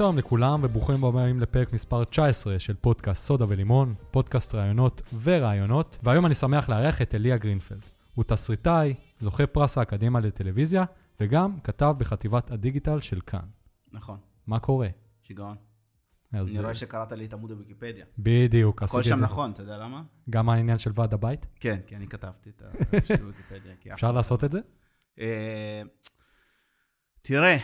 שלום לכולם וברוכים הבאים לפרק מספר 19 של פודקאסט סודה ולימון, פודקאסט ראיונות ורעיונות, והיום אני שמח לארח את אליה גרינפלד. הוא תסריטאי, זוכה פרס האקדמיה לטלוויזיה, וגם כתב בחטיבת הדיגיטל של כאן. נכון, מה קורה? שיגעון. אז אני רואה שקראת לי את עמוד הוויקיפדיה. בדיוק, הכל עשיתי שם את זה. נכון, אתה יודע למה? גם העניין של ועד הבית? כן, כי אני כתבתי את ה- של ויקיפדיה. כי אף אפשר לעשות את זה? אה, תראה,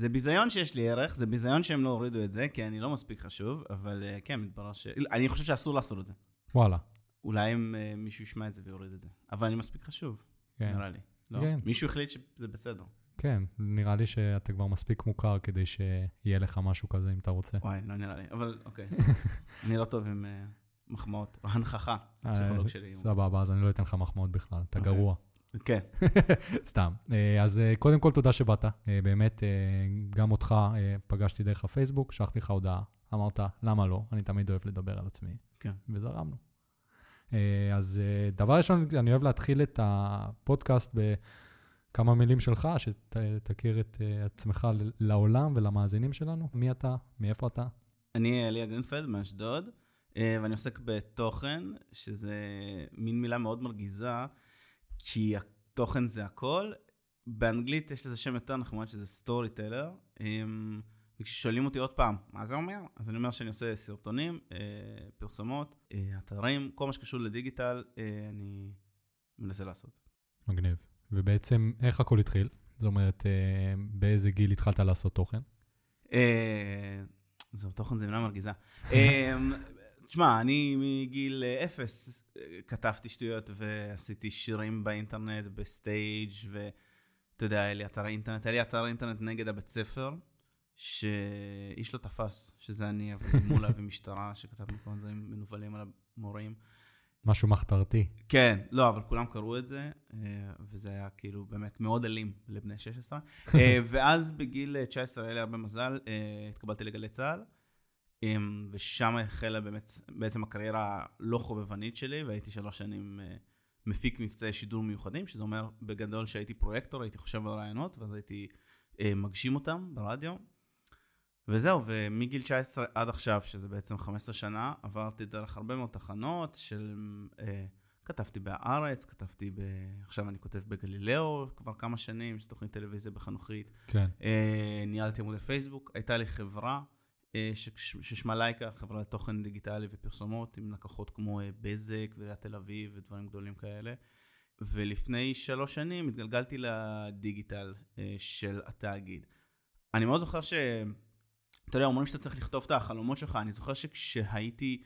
זה ביזיון שיש לי ערך, זה ביזיון שהם לא הורידו את זה, כי אני לא מספיק חשוב, אבל אה, כן, מתברר ש... אני חושב שאסור לעשות את זה. וואלה. אולי אם אה, מישהו ישמע את זה ויוריד את זה. אבל אני מספיק חשוב, כן. נראה לי. לא? כן. מישהו החליט שזה בסדר. כן, נראה לי שאתה כבר מספיק מוכר כדי שיהיה לך משהו כזה אם אתה רוצה. וואי, לא נראה לי. אבל אוקיי. אני לא טוב עם אה, מחמאות. הנכחה, הפסיכולוג אה, שלי. סבבה, אז אני לא אתן לך מחמאות בכלל, אתה אוקיי. גרוע. כן. סתם. אה, אז אה, קודם כל תודה שבאת. אה, באמת, גם אותך פגשתי דרך הפייסבוק, שלחתי לך הודעה, אמרת, למה לא? אני תמיד אוהב לדבר על עצמי. כן. וזרמנו. אז דבר ראשון, אני אוהב להתחיל את הפודקאסט בכמה מילים שלך, שתכיר את עצמך לעולם ולמאזינים שלנו. מי אתה? מאיפה אתה? אני אליה גרינפלד מאשדוד, ואני עוסק בתוכן, שזה מין מילה מאוד מרגיזה, כי התוכן זה הכל. באנגלית יש לזה שם יותר נחמד, שזה storyteller. וכששואלים אותי עוד פעם, מה זה אומר? אז אני אומר שאני עושה סרטונים, אה, פרסומות, אה, אתרים, כל מה שקשור לדיגיטל, אה, אני מנסה לעשות. מגניב. ובעצם, איך הכל התחיל? זאת אומרת, באיזה גיל התחלת לעשות תוכן? זהו, תוכן זה מילה מרגיזה. תשמע, אני מגיל אה, אפס אה, כתבתי שטויות ועשיתי שירים באינטרנט, בסטייג' ואתה יודע, היה לי אתר אינטרנט, היה לי אתר אינטרנט נגד הבית ספר, שאיש לא תפס, שזה אני, אבל מולה ומשטרה, שכתבנו כל מיני דברים מנוולים על המורים. משהו מחתרתי. כן, לא, אבל כולם קראו את זה, אה, וזה היה כאילו באמת מאוד אלים לבני 16. אה, ואז בגיל אה, 19 היה לי הרבה מזל, התקבלתי לגלי צה"ל, ושם החלה באמת, בעצם הקריירה הלא חובבנית שלי, והייתי שלוש שנים אה, מפיק מבצעי שידור מיוחדים, שזה אומר בגדול שהייתי פרויקטור, הייתי חושב על רעיונות, ואז הייתי אה, מגשים אותם ברדיו. וזהו, ומגיל 19 עד עכשיו, שזה בעצם 15 שנה, עברתי דרך הרבה מאוד תחנות של... אה, כתבתי בהארץ, כתבתי ב... עכשיו אני כותב בגלילאו כבר כמה שנים, שזו תוכנית טלוויזיה בחנוכית. כן. אה, ניהלתי עמודי פייסבוק, הייתה לי חברה אה. ששמה לייקה, חברה לתוכן דיגיטלי ופרסומות, עם לקוחות כמו אה, בזק ועיריית תל אביב ודברים גדולים כאלה. ולפני שלוש שנים התגלגלתי לדיגיטל אה, של התאגיד. אני מאוד זוכר ש... אתה יודע, אומרים שאתה צריך לכתוב את החלומות שלך. אני זוכר שכשהייתי,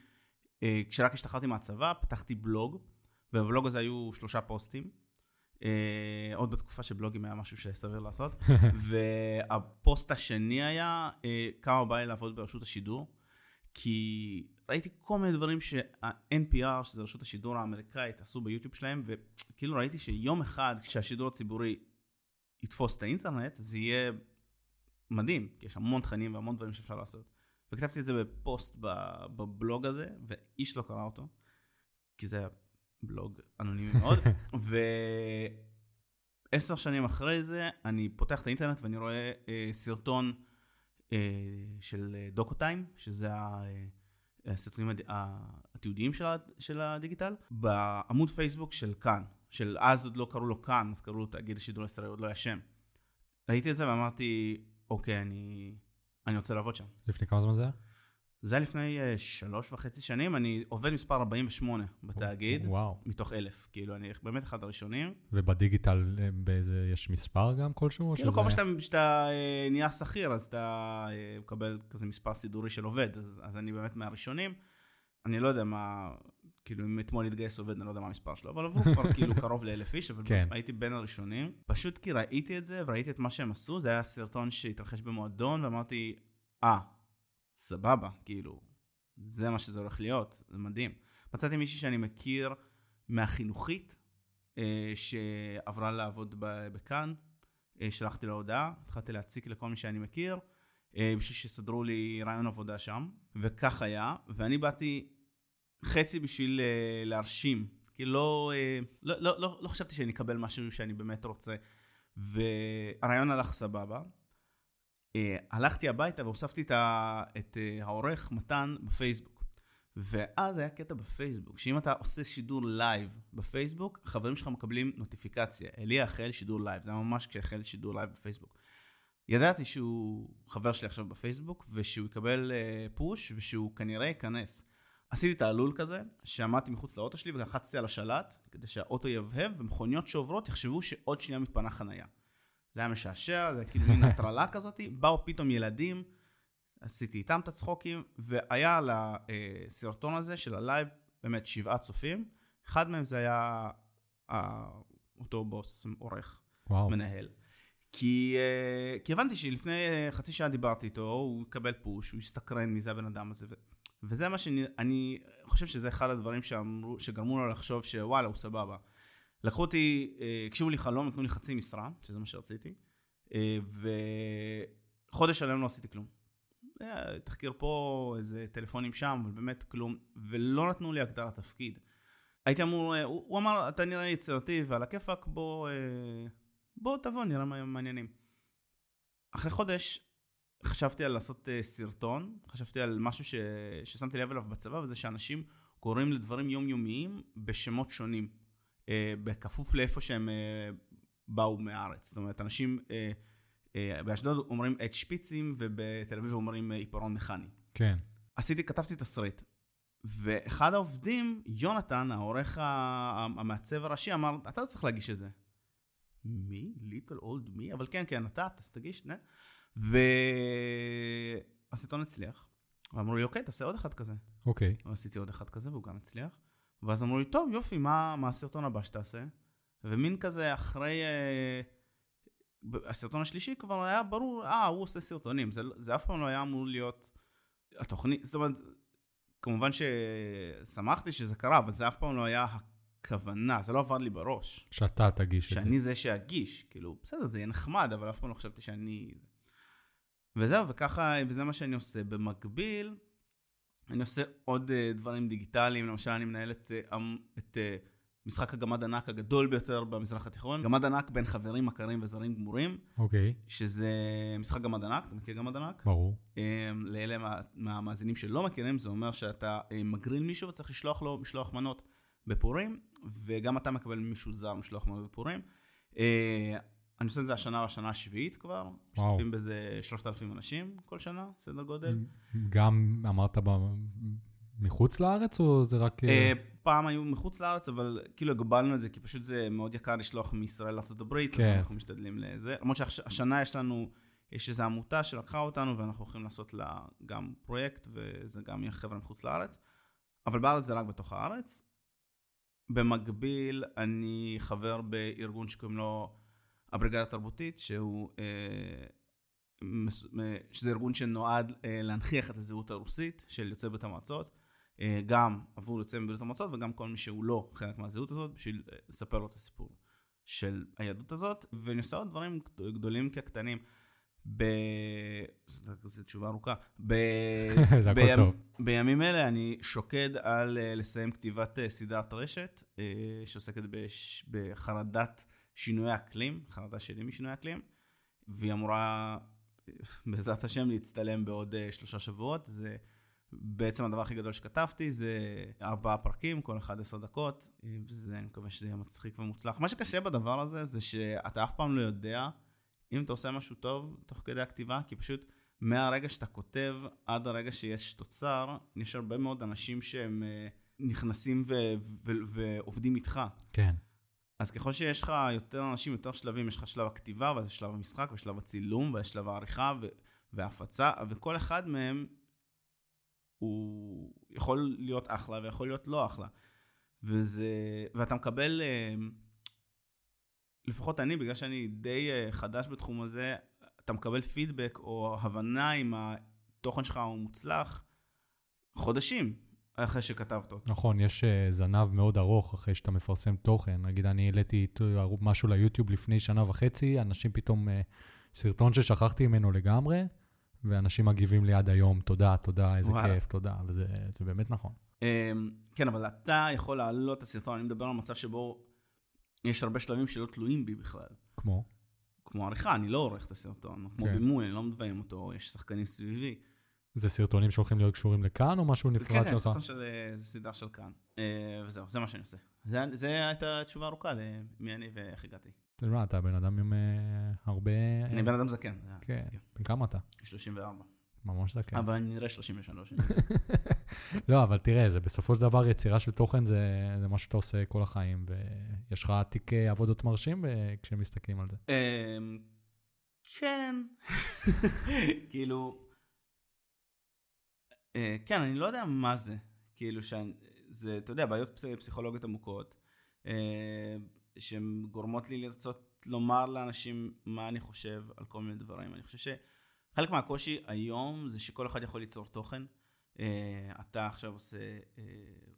כשרק השתחררתי מהצבא, פתחתי בלוג, ובבלוג הזה היו שלושה פוסטים. אה, עוד בתקופה שבלוגים היה משהו שסביר לעשות. והפוסט השני היה אה, כמה בא לי לעבוד ברשות השידור, כי ראיתי כל מיני דברים שה-NPR, שזה רשות השידור האמריקאית, עשו ביוטיוב שלהם, וכאילו ראיתי שיום אחד כשהשידור הציבורי יתפוס את האינטרנט, זה יהיה מדהים, כי יש המון תכנים והמון דברים שאפשר לעשות. וכתבתי את זה בפוסט בבלוג הזה, ואיש לא קרא אותו, כי זה היה בלוג אנונימי מאוד. ועשר שנים אחרי זה, אני פותח את האינטרנט ואני רואה אה, סרטון אה, של אה, דוקו-טיים, שזה ה- אה, הסרטונים הד... התיעודיים של, ה- של הדיגיטל, בעמוד פייסבוק של כאן, של אז עוד לא קראו לו כאן, אז קראו לו תאגיד השידור הישראלי, עוד לא היה שם. ראיתי את זה ואמרתי, אוקיי, אני, אני רוצה לעבוד שם. לפני כמה זמן זה היה? זה היה לפני uh, שלוש וחצי שנים, אני עובד מספר 48 בתאגיד, וואו. מתוך אלף. כאילו, אני באמת אחד הראשונים. ובדיגיטל אה, באיזה, יש מספר גם כלשהו? כאילו, שזה- כל פעם שאתה, שאתה uh, נהיה שכיר, אז אתה מקבל כזה מספר סידורי של עובד, אז, אז אני באמת מהראשונים. אני לא יודע מה, כאילו, אם אתמול התגייס עובד, אני לא יודע מה המספר שלו, אבל עברו כבר כאילו קרוב לאלף איש, אבל כן. הייתי בין הראשונים. פשוט כי ראיתי את זה, וראיתי את מה שהם עשו, זה היה סרטון שהתרחש במועדון, ואמרתי, אה, סבבה, כאילו, זה מה שזה הולך להיות, זה מדהים. מצאתי מישהי שאני מכיר מהחינוכית, אה, שעברה לעבוד בכאן, אה, שלחתי לה הודעה, התחלתי להציק לכל מי שאני מכיר, אה, בשביל שיסדרו לי רעיון עבודה שם, וכך היה, ואני באתי חצי בשביל אה, להרשים, כי לא, אה, לא, לא, לא, לא חשבתי שאני אקבל משהו שאני באמת רוצה, והרעיון הלך סבבה. אה, הלכתי הביתה והוספתי את, ה, את אה, העורך מתן בפייסבוק. ואז היה קטע בפייסבוק, שאם אתה עושה שידור לייב בפייסבוק, החברים שלך מקבלים נוטיפיקציה. אליה החל שידור לייב, זה היה ממש כשהחל שידור לייב בפייסבוק. ידעתי שהוא חבר שלי עכשיו בפייסבוק, ושהוא יקבל אה, פוש, ושהוא כנראה ייכנס. עשיתי את התעלול כזה, שעמדתי מחוץ לאוטו שלי ולחצתי על השלט, כדי שהאוטו יבהב, ומכוניות שעוברות יחשבו שעוד שנייה מתפנה חנייה. זה היה משעשע, זה כאילו מין הטרלה כזאת, באו פתאום ילדים, עשיתי איתם את הצחוקים, והיה לסרטון הזה של הלייב באמת שבעה צופים, אחד מהם זה היה אותו בוס, עורך, וואו. מנהל. כי, אה, כי הבנתי שלפני אה, חצי שעה דיברתי איתו, הוא יקבל פוש, הוא יסתקרן מי זה הבן אדם הזה. וזה מה שאני אני חושב שזה אחד הדברים שאמרו, שגרמו לו לחשוב שוואלה, הוא סבבה. לקחו אותי, אה, הקשיבו לי חלום, נתנו לי חצי משרה, שזה מה שרציתי, וחודש שלם לא עשיתי כלום. תחקיר פה, איזה טלפונים שם, אבל באמת כלום, ולא נתנו לי הגדרת תפקיד. הייתי אמור, הוא, הוא אמר, אתה נראה יצירתי ועל הכיפאק, בוא... בוא תבוא, נראה מה מעניינים. אחרי חודש חשבתי על לעשות סרטון, חשבתי על משהו ש... ששמתי לב אליו בצבא, וזה שאנשים קוראים לדברים יומיומיים בשמות שונים, בכפוף לאיפה שהם uh, באו מהארץ. זאת אומרת, אנשים uh, uh, באשדוד אומרים את שפיצים, ובתל אביב אומרים uh, עיפרון מכני. כן. עשיתי, כתבתי תסריט. ואחד העובדים, יונתן, העורך המעצב הראשי, אמר, אתה צריך להגיש את זה. מי? ליטל אולד מי? אבל כן, כן, אתה, אז תגיש, נה. והסרטון הצליח. ואמרו לי, אוקיי, תעשה עוד אחד כזה. אוקיי. ועשיתי עוד אחד כזה, והוא גם הצליח. ואז אמרו לי, טוב, יופי, מה, מה הסרטון הבא שתעשה? ומין כזה, אחרי... אה, הסרטון השלישי כבר היה ברור, אה, הוא עושה סרטונים. זה, זה אף פעם לא היה אמור להיות התוכנית, זאת אומרת, כמובן ששמחתי שזה קרה, אבל זה אף פעם לא היה כוונה, זה לא עבד לי בראש. שאתה תגיש את זה. שאני זה שאגיש, כאילו, בסדר, זה יהיה נחמד, אבל אף פעם לא חשבתי שאני... וזהו, וככה, וזה מה שאני עושה. במקביל, אני עושה עוד uh, דברים דיגיטליים, למשל אני מנהל את, uh, את uh, משחק הגמד ענק הגדול ביותר במזרח התיכון, גמד ענק בין חברים, מכרים וזרים גמורים. אוקיי. Okay. שזה משחק גמד ענק, אתה מכיר גמד ענק? ברור. לאלה מה, מהמאזינים שלא מכירים, זה אומר שאתה מגריל מישהו וצריך לשלוח לו משלוח מנות בפורים, וגם אתה מקבל מישהו זר משלוח מנות בפורים. אני עושה את זה השנה השנה השביעית כבר, משתתפים בזה 3,000 אנשים כל שנה, סדר גודל. גם אמרת ב... מחוץ לארץ או זה רק... Uh, פעם היו מחוץ לארץ, אבל כאילו הגבלנו את זה, כי פשוט זה מאוד יקר לשלוח מישראל לארה"ב, כן. אנחנו משתדלים לזה. למרות שהשנה יש לנו, יש איזו עמותה שלקחה אותנו, ואנחנו הולכים לעשות לה גם פרויקט, וזה גם יהיה חבר'ה מחוץ לארץ. אבל בארץ זה רק בתוך הארץ. במקביל, אני חבר בארגון שקוראים לו הבריגדה התרבותית, שהוא, אה, שזה ארגון שנועד אה, להנכיח את הזהות הרוסית של יוצאי ברית המועצות, אה, גם עבור יוצאי ברית המועצות וגם כל מי שהוא לא חלק מהזהות הזאת, בשביל לספר לו את הסיפור של היהדות הזאת, ואני עושה עוד דברים גדולים כקטנים. ב... זו תשובה ארוכה. ב... זה הכל טוב. בימים אלה אני שוקד על לסיים כתיבת סדרת רשת, שעוסקת בש... בחרדת שינוי אקלים, חרדה שלי משינוי אקלים, והיא אמורה בעזרת השם להצטלם בעוד שלושה שבועות. זה בעצם הדבר הכי גדול שכתבתי, זה ארבעה פרקים, כל אחד עשר דקות, וזה, אני מקווה שזה יהיה מצחיק ומוצלח. מה שקשה בדבר הזה, זה שאתה אף פעם לא יודע אם אתה עושה משהו טוב תוך כדי הכתיבה, כי פשוט מהרגע שאתה כותב עד הרגע שיש תוצר, יש הרבה מאוד אנשים שהם נכנסים ו- ו- ועובדים איתך. כן. אז ככל שיש לך יותר אנשים, יותר שלבים, יש לך שלב הכתיבה, ואז שלב המשחק, ושלב הצילום, ויש שלב העריכה ו- וההפצה, וכל אחד מהם הוא יכול להיות אחלה ויכול להיות לא אחלה. וזה, ואתה מקבל, לפחות אני, בגלל שאני די חדש בתחום הזה, אתה מקבל פידבק או הבנה אם התוכן שלך הוא מוצלח חודשים. אחרי שכתבת אותו. נכון, יש uh, זנב מאוד ארוך אחרי שאתה מפרסם תוכן. נגיד, אני העליתי משהו ליוטיוב לפני שנה וחצי, אנשים פתאום, uh, סרטון ששכחתי ממנו לגמרי, ואנשים מגיבים לי עד היום, תודה, תודה, איזה וואלה. כיף, תודה, וזה באמת נכון. Um, כן, אבל אתה יכול להעלות את הסרטון, אני מדבר על מצב שבו יש הרבה שלבים שלא תלויים בי בכלל. כמו? כמו עריכה, אני לא עורך את הסרטון, כמו כן. בימוי, אני לא מביים אותו, יש שחקנים סביבי. זה סרטונים שהולכים להיות קשורים לכאן, או משהו נפרד כן, כן, שלך? סרטון של, אה, סדרה של כאן. אה, וזהו, זה מה שאני עושה. זה הייתה תשובה ארוכה למי אני ואיך הגעתי. תשמע, אתה בן אדם עם אה, הרבה... אני בן אדם זקן, כן, כן. בן כמה אתה? 34. ממש זקן. אבל אני נראה 33. לא, אבל תראה, זה בסופו של דבר יצירה של תוכן זה, זה מה שאתה עושה כל החיים, ויש לך תיק עבודות מרשים כשמסתכלים על זה. אמ, כן, כאילו, כן, אני לא יודע מה זה, כאילו, זה, אתה יודע, בעיות פס- פסיכולוגיות עמוקות, אה, שהן גורמות לי לרצות לומר לאנשים מה אני חושב על כל מיני דברים. אני חושב שחלק מהקושי היום זה שכל אחד יכול ליצור תוכן. אה, אתה עכשיו עושה אה,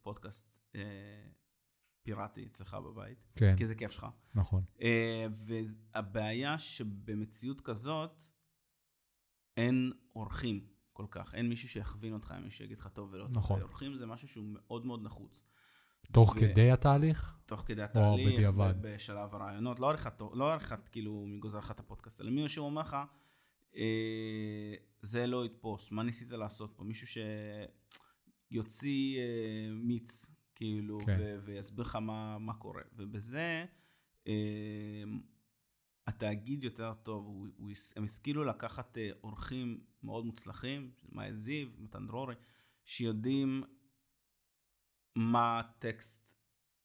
פודקאסט אה, פיראטי אצלך בבית, כן, כי זה כיף שלך. נכון. אה, והבעיה שבמציאות כזאת אין אורחים כל כך, אין מישהו שיכווין אותך, אין מישהו שיגיד לך טוב ולא טוב. נכון. אורחים זה משהו שהוא מאוד מאוד נחוץ. תוך ו- כדי התהליך? תוך כדי התהליך, בדיעבד. ב- בשלב הרעיונות, לא עריכת, לא עריכת כאילו מי גוזר לך את הפודקאסט, אלא מישהו אומר לך, אה, זה לא יתפוס, מה ניסית לעשות פה? מישהו שיוציא אה, מיץ, כאילו, כן. ו- ויסביר לך מה, מה קורה. ובזה אה, התאגיד יותר טוב, הוא, הוא, הם השכילו לקחת אה, אורחים מאוד מוצלחים, מאי זיו, מתן דרורי, שיודעים מה הטקסט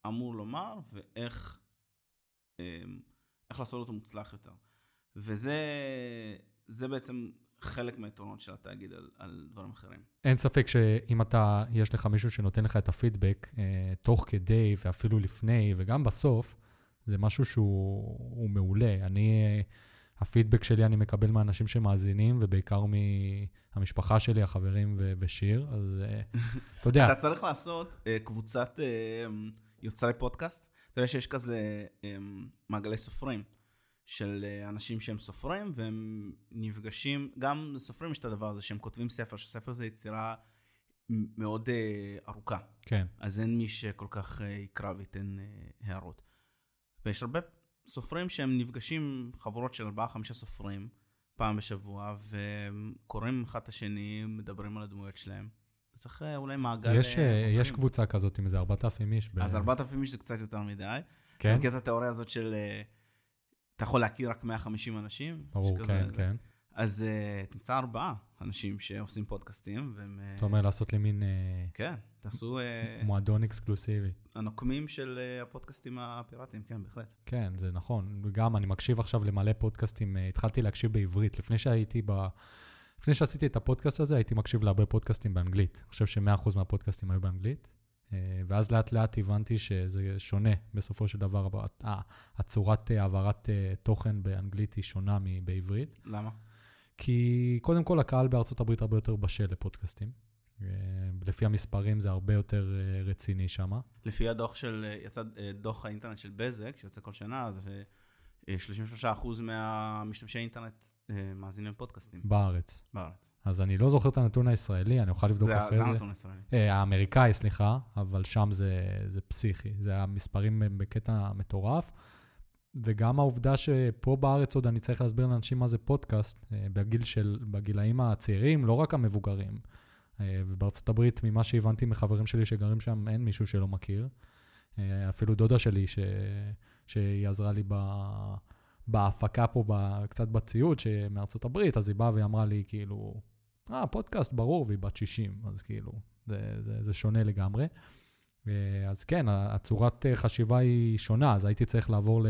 אמור לומר ואיך אמ, איך לעשות אותו מוצלח יותר. וזה זה בעצם חלק מהיתרונות של התאגיד על, על דברים אחרים. אין ספק שאם אתה, יש לך מישהו שנותן לך את הפידבק, אה, תוך כדי ואפילו לפני וגם בסוף, זה משהו שהוא הוא מעולה. אני, הפידבק שלי אני מקבל מאנשים שמאזינים, ובעיקר מהמשפחה שלי, החברים ו- ושיר, אז אה, אתה יודע, אתה צריך לעשות אה, קבוצת אה, יוצרי פודקאסט. אתה יודע שיש כזה אה, מעגלי סופרים של אה, אנשים שהם סופרים והם נפגשים, גם לסופרים יש את הדבר הזה שהם כותבים ספר, שספר זה יצירה מאוד אה, ארוכה. כן, אז אין מי שכל כך אה, יקרא וייתן אה, הערות. ויש הרבה סופרים שהם נפגשים, חבורות של ארבעה, חמישה סופרים, פעם בשבוע, וקוראים אחד את השני, מדברים על הדמויות שלהם. צריך אולי מעגל... יש, אה, אה, יש. קבוצה כזאת עם איזה 4,000 איש. ב- אז 4,000 איש זה קצת יותר מדי. כן, מכיר את התיאוריה הזאת של... אה, אתה יכול להכיר רק 150 אנשים. ברור, יש כזה- כן, כן. אז תמצא ארבעה אנשים שעושים פודקאסטים, והם... אה, אתה אומר לעשות לי מין אה, כן, תעשו אה, מועדון אקסקלוסיבי. הנוקמים של הפודקאסטים הפיראטיים, כן, בהחלט. כן, זה נכון. וגם אני מקשיב עכשיו למלא פודקאסטים, התחלתי להקשיב בעברית. לפני שהייתי ב... לפני שעשיתי את הפודקאסט הזה, הייתי מקשיב להרבה פודקאסטים באנגלית. אני חושב ש-100% מהפודקאסטים היו באנגלית. ואז לאט לאט הבנתי שזה שונה בסופו של דבר. הצורת העברת תוכן באנגלית היא שונה מבעברית. למה? כי קודם כל הקהל בארצות הברית הרבה יותר בשל לפודקאסטים. אה, לפי המספרים זה הרבה יותר אה, רציני שם. לפי הדוח של, אה, יצא דוח האינטרנט של בזק, שיוצא כל שנה, אז אה, 33% מהמשתמשי אינטרנט אה, מאזינים לפודקאסטים בארץ. בארץ. אז אני לא זוכר את הנתון הישראלי, אני אוכל לבדוק זה אחרי זה זה. הנתון הישראלי. אה, האמריקאי, סליחה, אבל שם זה, זה פסיכי. זה המספרים בקטע מטורף. וגם העובדה שפה בארץ עוד אני צריך להסביר לאנשים מה זה פודקאסט, אה, בגיל של, בגילאים הצעירים, לא רק המבוגרים. אה, ובארצות הברית, ממה שהבנתי מחברים שלי שגרים שם, אין מישהו שלא מכיר. אה, אפילו דודה שלי, ש... שהיא עזרה לי ב... בהפקה פה, ב... קצת בציוד, שמארצות הברית, אז היא באה והיא אמרה לי, כאילו, אה, פודקאסט, ברור, והיא בת 60, אז כאילו, זה, זה, זה שונה לגמרי. אז כן, הצורת אה, חשיבה היא שונה, אז הייתי צריך לעבור ל,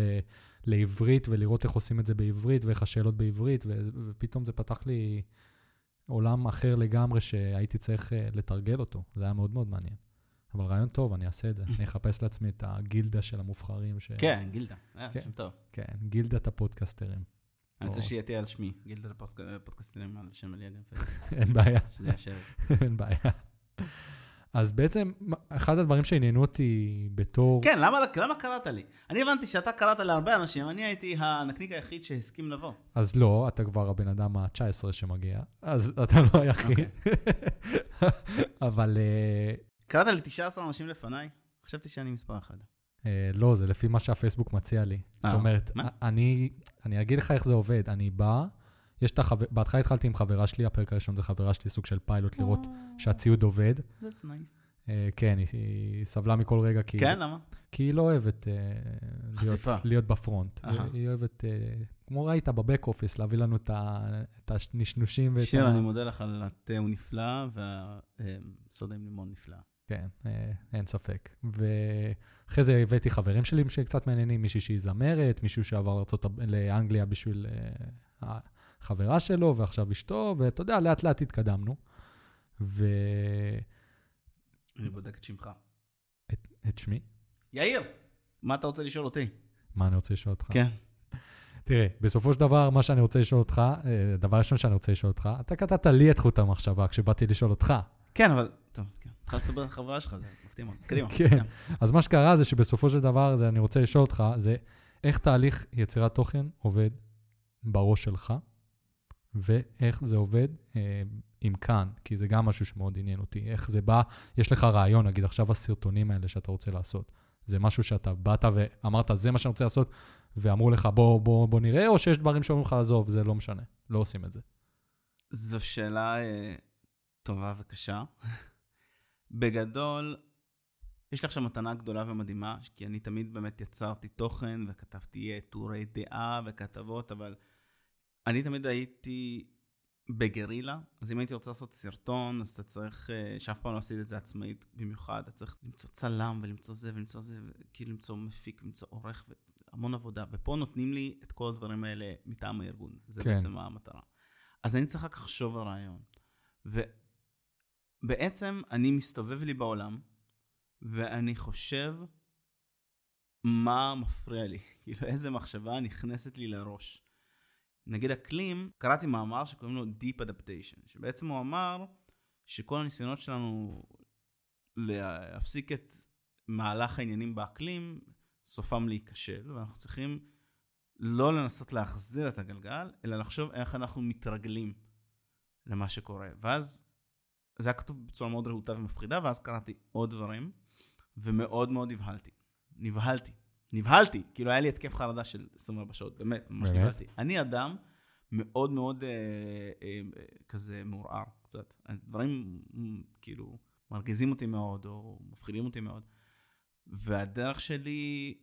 לעברית ולראות איך עושים את זה בעברית ואיך השאלות בעברית, ו, ופתאום זה פתח לי עולם אחר לגמרי שהייתי צריך אה, לתרגל אותו. זה היה מאוד מאוד מעניין. אבל רעיון טוב, אני אעשה את זה. אני אחפש לעצמי את הגילדה של המובחרים. ש... כן, גילדה. אה, כן. שם טוב. כן, גילדת הפודקאסטרים. אני רוצה. שיהיה תהיה על שמי. גילדת הפודקאסטים על שם אליה גרינפלד. אין בעיה. שזה יאשר. אין בעיה. אז בעצם, אחד הדברים שעניינו אותי בתור... כן, למה למה קראת לי? אני הבנתי שאתה קראת להרבה אנשים, אני הייתי הנקניק היחיד שהסכים לבוא. אז לא, אתה כבר הבן אדם ה-19 שמגיע, אז אתה לא היחיד. אבל אה, קראת לי 19 אנשים לפניי, חשבתי שאני מספר אחד. אה, לא, זה לפי מה שהפייסבוק מציע לי. זאת אה, אומרת? אני, אני אגיד לך איך זה עובד. אני בא, יש את החבר... בהתחלה התחלתי עם חברה שלי, הפרק הראשון זה חברה שלי, סוג של פיילוט, לראות שהציוד עובד. That's nice. אה, כן, היא, היא סבלה מכל רגע, כי, כן, למה? כי היא לא אוהבת אה, חשיפה. להיות, להיות בפרונט. אהה. היא אוהבת, אה, כמו ראית בבק אופיס, להביא לנו את ה- את הנשנושים ואת שיר, ה... אני מודה לך על התה הוא נפלא, והסודה עם לימון נפלא. כן, אה, אין ספק. ואחרי זה הבאתי חברים שלי שקצת מעניינים, מישהי שהיא זמרת, מישהו שעבר לאנגליה בשביל אה, החברה שלו, ועכשיו אשתו, ואתה יודע, לאט לאט התקדמנו. ואת אני בודק את שמך. את שמי? יאיר, מה אתה רוצה לשאול אותי? מה אני רוצה לשאול אותך? כן. תראה, בסופו של דבר, מה שאני רוצה לשאול אותך, אה, הדבר הראשון שאני רוצה לשאול אותך, אתה קטעת לי את חוט המחשבה כשבאתי לשאול אותך. כן, אבל... טוב, כן. אתה לספר על החברה שלך, זה מפתיע מאוד. קדימה. כן. אז מה שקרה זה שבסופו של דבר, זה אני רוצה לשאול אותך, זה איך תהליך יצירת תוכן עובד בראש שלך, ואיך זה עובד אה, עם כאן, כי זה גם משהו שמאוד עניין אותי. איך זה בא, יש לך רעיון, נגיד עכשיו הסרטונים האלה שאתה רוצה לעשות. זה משהו שאתה באת ואמרת, זה מה שאני רוצה לעשות, ואמרו לך, בוא, בוא, בוא נראה, או שיש דברים שאומרים לך, עזוב, זה לא משנה, לא עושים את זה. זו שאלה אה, טובה וקשה. בגדול, יש לי עכשיו מתנה גדולה ומדהימה, כי אני תמיד באמת יצרתי תוכן וכתבתי טורי דעה וכתבות, אבל אני תמיד הייתי בגרילה, אז אם הייתי רוצה לעשות סרטון, אז אתה צריך, אה, שאף פעם לא עשיתי את זה עצמאית במיוחד, אתה צריך למצוא צלם ולמצוא זה ולמצוא זה, כאילו למצוא מפיק, למצוא עורך, המון עבודה. ופה נותנים לי את כל הדברים האלה מטעם הארגון. זה כן. בעצם המטרה. אז אני צריך רק לחשוב על רעיון. ובעצם אני מסתובב לי בעולם, ואני חושב מה מפריע לי, כאילו איזה מחשבה נכנסת לי לראש. נגיד אקלים, קראתי מאמר שקוראים לו Deep Adaptation, שבעצם הוא אמר שכל הניסיונות שלנו להפסיק את מהלך העניינים באקלים, סופם להיכשל, ואנחנו צריכים לא לנסות להחזיר את הגלגל, אלא לחשוב איך אנחנו מתרגלים למה שקורה. ואז זה היה כתוב בצורה מאוד רהוטה ומפחידה, ואז קראתי עוד דברים, ומאוד מאוד נבהלתי. נבהלתי. נבהלתי, כאילו היה לי התקף חרדה של 24 שעות, באמת, ממש באמת? נבהלתי. אני אדם מאוד מאוד אה, אה, אה, כזה מעורער קצת. דברים כאילו מרגיזים אותי מאוד, או מפחידים אותי מאוד. והדרך שלי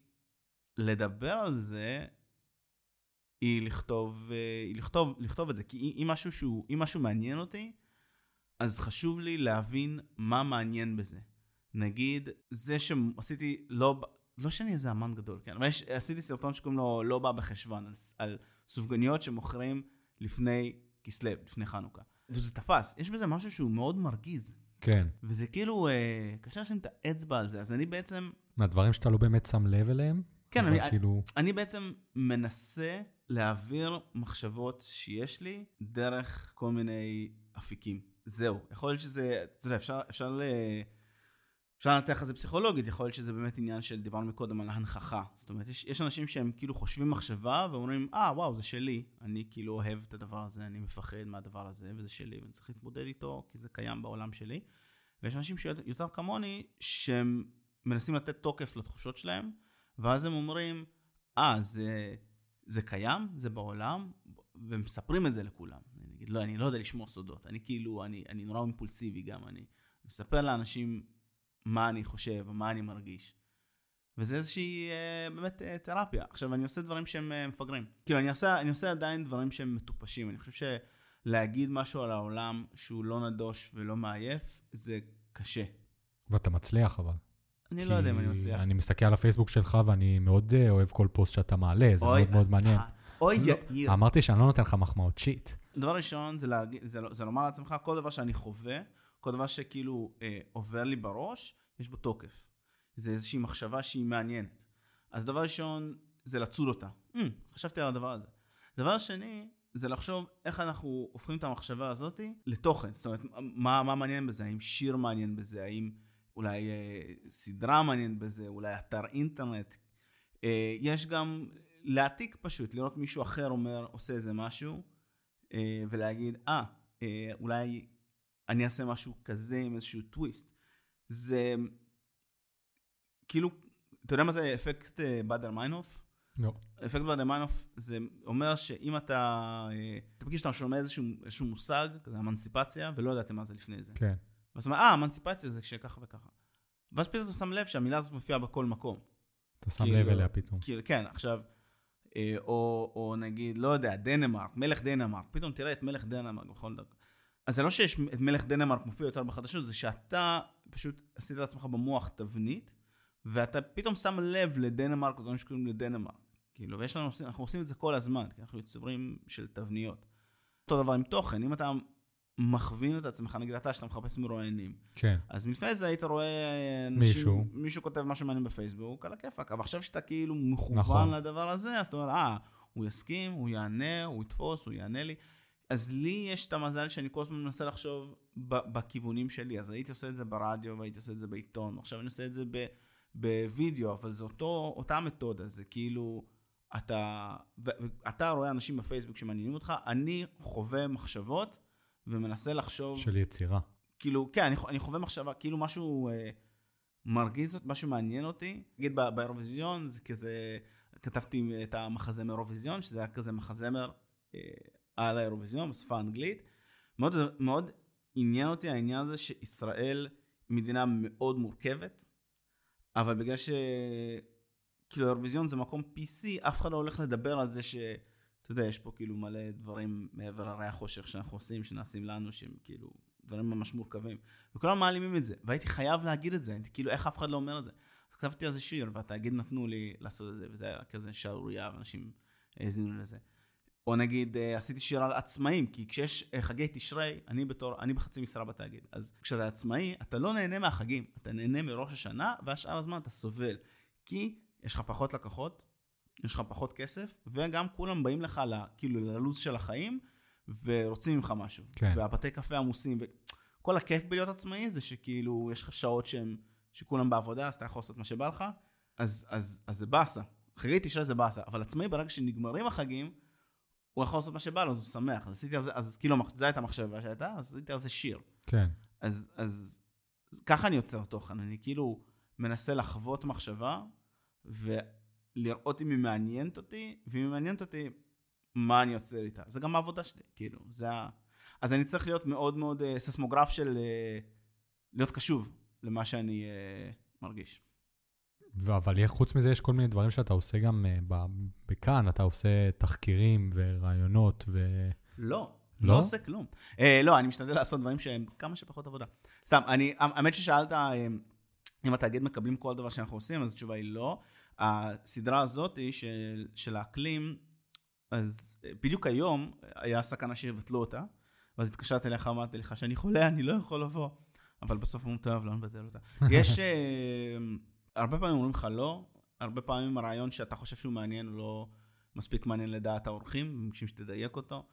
לדבר על זה, היא לכתוב, אה, היא לכתוב, לכתוב את זה. כי אם משהו, שהוא, אם משהו מעניין אותי, אז חשוב לי להבין מה מעניין בזה. נגיד, זה שעשיתי, לא, לא שאני איזה אמן גדול, כן, אבל יש, עשיתי סרטון שקוראים לו לא בא בחשוון, על, על סופגניות שמוכרים לפני כסלו, לפני חנוכה. וזה תפס, יש בזה משהו שהוא מאוד מרגיז. כן. וזה כאילו, אה, קשה לשים את האצבע על זה, אז אני בעצם, מהדברים שאתה לא באמת שם לב אליהם? כן, אני, כאילו... אני בעצם מנסה להעביר מחשבות שיש לי דרך כל מיני אפיקים. זהו. יכול להיות שזה, אתה יודע, אפשר, אפשר, ל... אפשר לנתח את זה פסיכולוגית, יכול להיות שזה באמת עניין של, דיברנו מקודם על הנכחה. זאת אומרת, יש, יש אנשים שהם כאילו חושבים מחשבה ואומרים, אה, וואו, זה שלי. אני כאילו אוהב את הדבר הזה, אני מפחד מהדבר הזה, וזה שלי, ואני צריך להתמודד איתו, כי זה קיים בעולם שלי. ויש אנשים שיותר כמוני, שהם מנסים לתת תוקף לתחושות שלהם, ואז הם אומרים, אה, זה, זה קיים, זה בעולם, ומספרים את זה לכולם. אני אגיד, לא, אני לא יודע לשמור סודות. אני כאילו, אני, אני נורא אימפולסיבי גם, אני מספר לאנשים מה אני חושב, מה אני מרגיש. וזה איזושהי אה, באמת אה, תרפיה. עכשיו, אני עושה דברים שהם אה, מפגרים. כאילו, אני עושה, אני עושה עדיין דברים שהם מטופשים. אני חושב שלהגיד משהו על העולם שהוא לא נדוש ולא מעייף, זה קשה. ואתה מצליח, אבל. אני לא יודע אם אני מצליח. אני מסתכל על הפייסבוק שלך ואני מאוד אה, אוהב כל פוסט שאתה מעלה, זה אוי, מאוד מאוד אתה- מעניין. אוי, לא, יאיר. אמרתי שאני לא נותן לך מחמאות, שיט. דבר ראשון זה, להגיד, זה, זה לומר לעצמך, כל דבר שאני חווה, כל דבר שכאילו אה, עובר לי בראש, יש בו תוקף. זה איזושהי מחשבה שהיא מעניינת. אז דבר ראשון, זה לצוד אותה. Mm, חשבתי על הדבר הזה. דבר שני, זה לחשוב איך אנחנו הופכים את המחשבה הזאת לתוכן. זאת אומרת, מה, מה מעניין בזה? האם שיר מעניין בזה? האם אולי אה, סדרה מעניינת בזה? אולי אתר אינטרנט? אה, יש גם להעתיק פשוט, לראות מישהו אחר אומר, עושה איזה משהו, אה, ולהגיד, אה, אה, אולי אני אעשה משהו כזה עם איזשהו טוויסט. זה כאילו, אתה יודע מה זה אפקט אה, באדר מיינהוף? לא. אפקט באדר מיינהוף זה אומר שאם אתה, אה, אתה מרגיש שאתה שומע איזשהו, איזשהו מושג, כזה אמנציפציה, ולא ידעתם מה זה לפני זה. כן. ואז אתה אומר, אה, אמנציפציה זה כשככה וככה. ואז פתאום אתה שם לב שהמילה הזאת מופיעה בכל מקום. אתה שם כאילו- לב אליה פתאום. כאילו, כן, עכשיו, אה, או, או נגיד, לא יודע, דנמרק, מלך דנמרק, פתאום תראה את מלך דנמרק בכל דרך. אז זה לא שיש את מלך דנמרק מופיע יותר בחדשות, זה שאתה פשוט עשית לעצמך במוח תבנית, ואתה פתאום שם לב לדנמרק, ודברים שקוראים לדנמרק. כאילו, ויש לנו, אנחנו עושים את זה כל הזמן, כי אנחנו יוצרים של תבניות. אותו דבר עם תוכן, אם אתה מכווין את עצמך, נגיד אתה, שאתה מחפש מרואיינים, כן. אז לפני זה היית רואה אנשים, מישהו. מישהו כותב משהו מעניין בפייסבוק, על הכיפאק, אבל עכשיו שאתה כאילו מכוון נכון. לדבר הזה, אז אתה אומר, אה, הוא יסכים, הוא יענה, הוא יתפוס, הוא יענה לי. אז לי יש את המזל שאני כל הזמן מנסה לחשוב בכיוונים שלי, אז הייתי עושה את זה ברדיו, והייתי עושה את זה בעיתון, עכשיו אני עושה את זה בווידאו, אבל זה אותו, אותה מתודה, זה כאילו, אתה, אתה רואה אנשים בפייסבוק שמעניינים אותך, אני חווה מחשבות ומנסה לחשוב... של יצירה. כאילו, כן, אני, אני חווה מחשבה, כאילו משהו אה, מרגיז אותי, משהו מעניין אותי. נגיד באירוויזיון, זה כזה, כתבתי את המחזמר אירוויזיון, שזה היה כזה מחזמר אה, על האירוויזיון, בשפה האנגלית. מאוד, מאוד עניין אותי העניין הזה שישראל מדינה מאוד מורכבת, אבל בגלל ש... כאילו האירוויזיון זה מקום PC, אף אחד לא הולך לדבר על זה ש... אתה יודע, יש פה כאילו מלא דברים מעבר הרי החושך שאנחנו עושים, שנעשים לנו, שהם כאילו דברים ממש מורכבים. וכולם מעלימים את זה, והייתי חייב להגיד את זה, הייתי כאילו, איך אף אחד לא אומר את זה? אז כתבתי על זה שיר, והתאגיד נתנו לי לעשות את זה, וזה היה כזה שערורייה, ואנשים האזינו לזה. או נגיד, אה, עשיתי שיר על עצמאים, כי כשיש אה, חגי תשרי, אני בתור, אני בחצי משרה בתאגיד. אז כשאתה עצמאי, אתה לא נהנה מהחגים, אתה נהנה מראש השנה, והשאר הזמן אתה סובל. כי יש לך פחות לקוחות, יש לך פחות כסף, וגם כולם באים לך, ל, כאילו, ללו"ז של החיים, ורוצים ממך משהו. כן. והבתי קפה עמוסים, וכל הכיף בלהיות עצמאי זה שכאילו, יש לך שעות שהם, שכולם בעבודה, אז אתה יכול לעשות מה שבא לך, אז, אז, אז זה באסה. חגי תשרי זה באסה, אבל עצמאי ברגע שנגמרים החגים, הוא יכול לעשות מה שבא לו, אז הוא שמח. אז עשיתי על זה, אז כאילו, זו הייתה המחשבה שהייתה, אז עשיתי על זה שיר. כן. אז, אז, אז ככה אני יוצר תוכן, אני כאילו מנסה לחוות מחשבה ולראות אם היא מעניינת אותי, ואם היא מעניינת אותי, מה אני יוצר איתה. זה גם העבודה שלי, כאילו, זה ה... אז אני צריך להיות מאוד מאוד uh, ססמוגרף של uh, להיות קשוב למה שאני uh, מרגיש. אבל חוץ מזה, יש כל מיני דברים שאתה עושה גם ב- בכאן, אתה עושה תחקירים ורעיונות ו... לא, לא? לא עושה כלום. Uh, לא, אני משתדל לעשות דברים שהם כמה שפחות עבודה. סתם, האמת ששאלת uh, אם התאגיד מקבלים כל דבר שאנחנו עושים, אז התשובה היא לא. הסדרה הזאת של, של האקלים, אז אה, בדיוק היום היה סכנה שיבטלו אותה, ואז התקשרתי אליך, אמרתי לך שאני חולה, אני לא יכול לבוא, אבל בסוף אמרו, טוב, לא נבטל אותה. יש, אה, הרבה פעמים אומרים לך לא, הרבה פעמים הרעיון שאתה חושב שהוא מעניין הוא לא מספיק מעניין לדעת האורחים, מבקשים שתדייק אותו.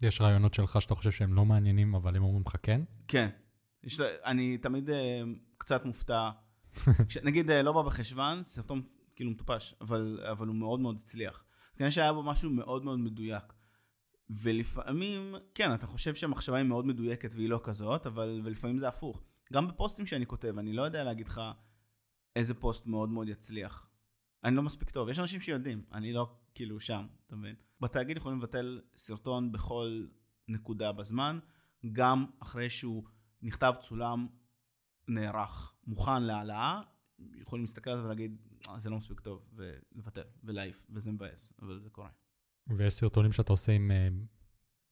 יש רעיונות שלך שאתה חושב שהם לא מעניינים, אבל הם אומרים לך כן? כן. יש, אני תמיד אה, קצת מופתע. ש- נגיד, אה, לא בא בחשוון, סרטון כאילו מטופש, אבל, אבל הוא מאוד מאוד הצליח. כנראה שהיה בו משהו מאוד מאוד מדויק. ולפעמים, כן, אתה חושב שהמחשבה היא מאוד מדויקת והיא לא כזאת, אבל ולפעמים זה הפוך. גם בפוסטים שאני כותב, אני לא יודע להגיד לך איזה פוסט מאוד מאוד יצליח. אני לא מספיק טוב. יש אנשים שיודעים, אני לא כאילו שם, אתה מבין? בתאגיד יכולים לבטל סרטון בכל נקודה בזמן, גם אחרי שהוא נכתב, צולם, נערך, מוכן להעלאה, יכולים להסתכל על זה ולהגיד, "אה, זה לא מספיק טוב, ולבטל, ולהעיף, וזה מבאס, אבל זה קורה. ויש סרטונים שאתה עושה עם אה,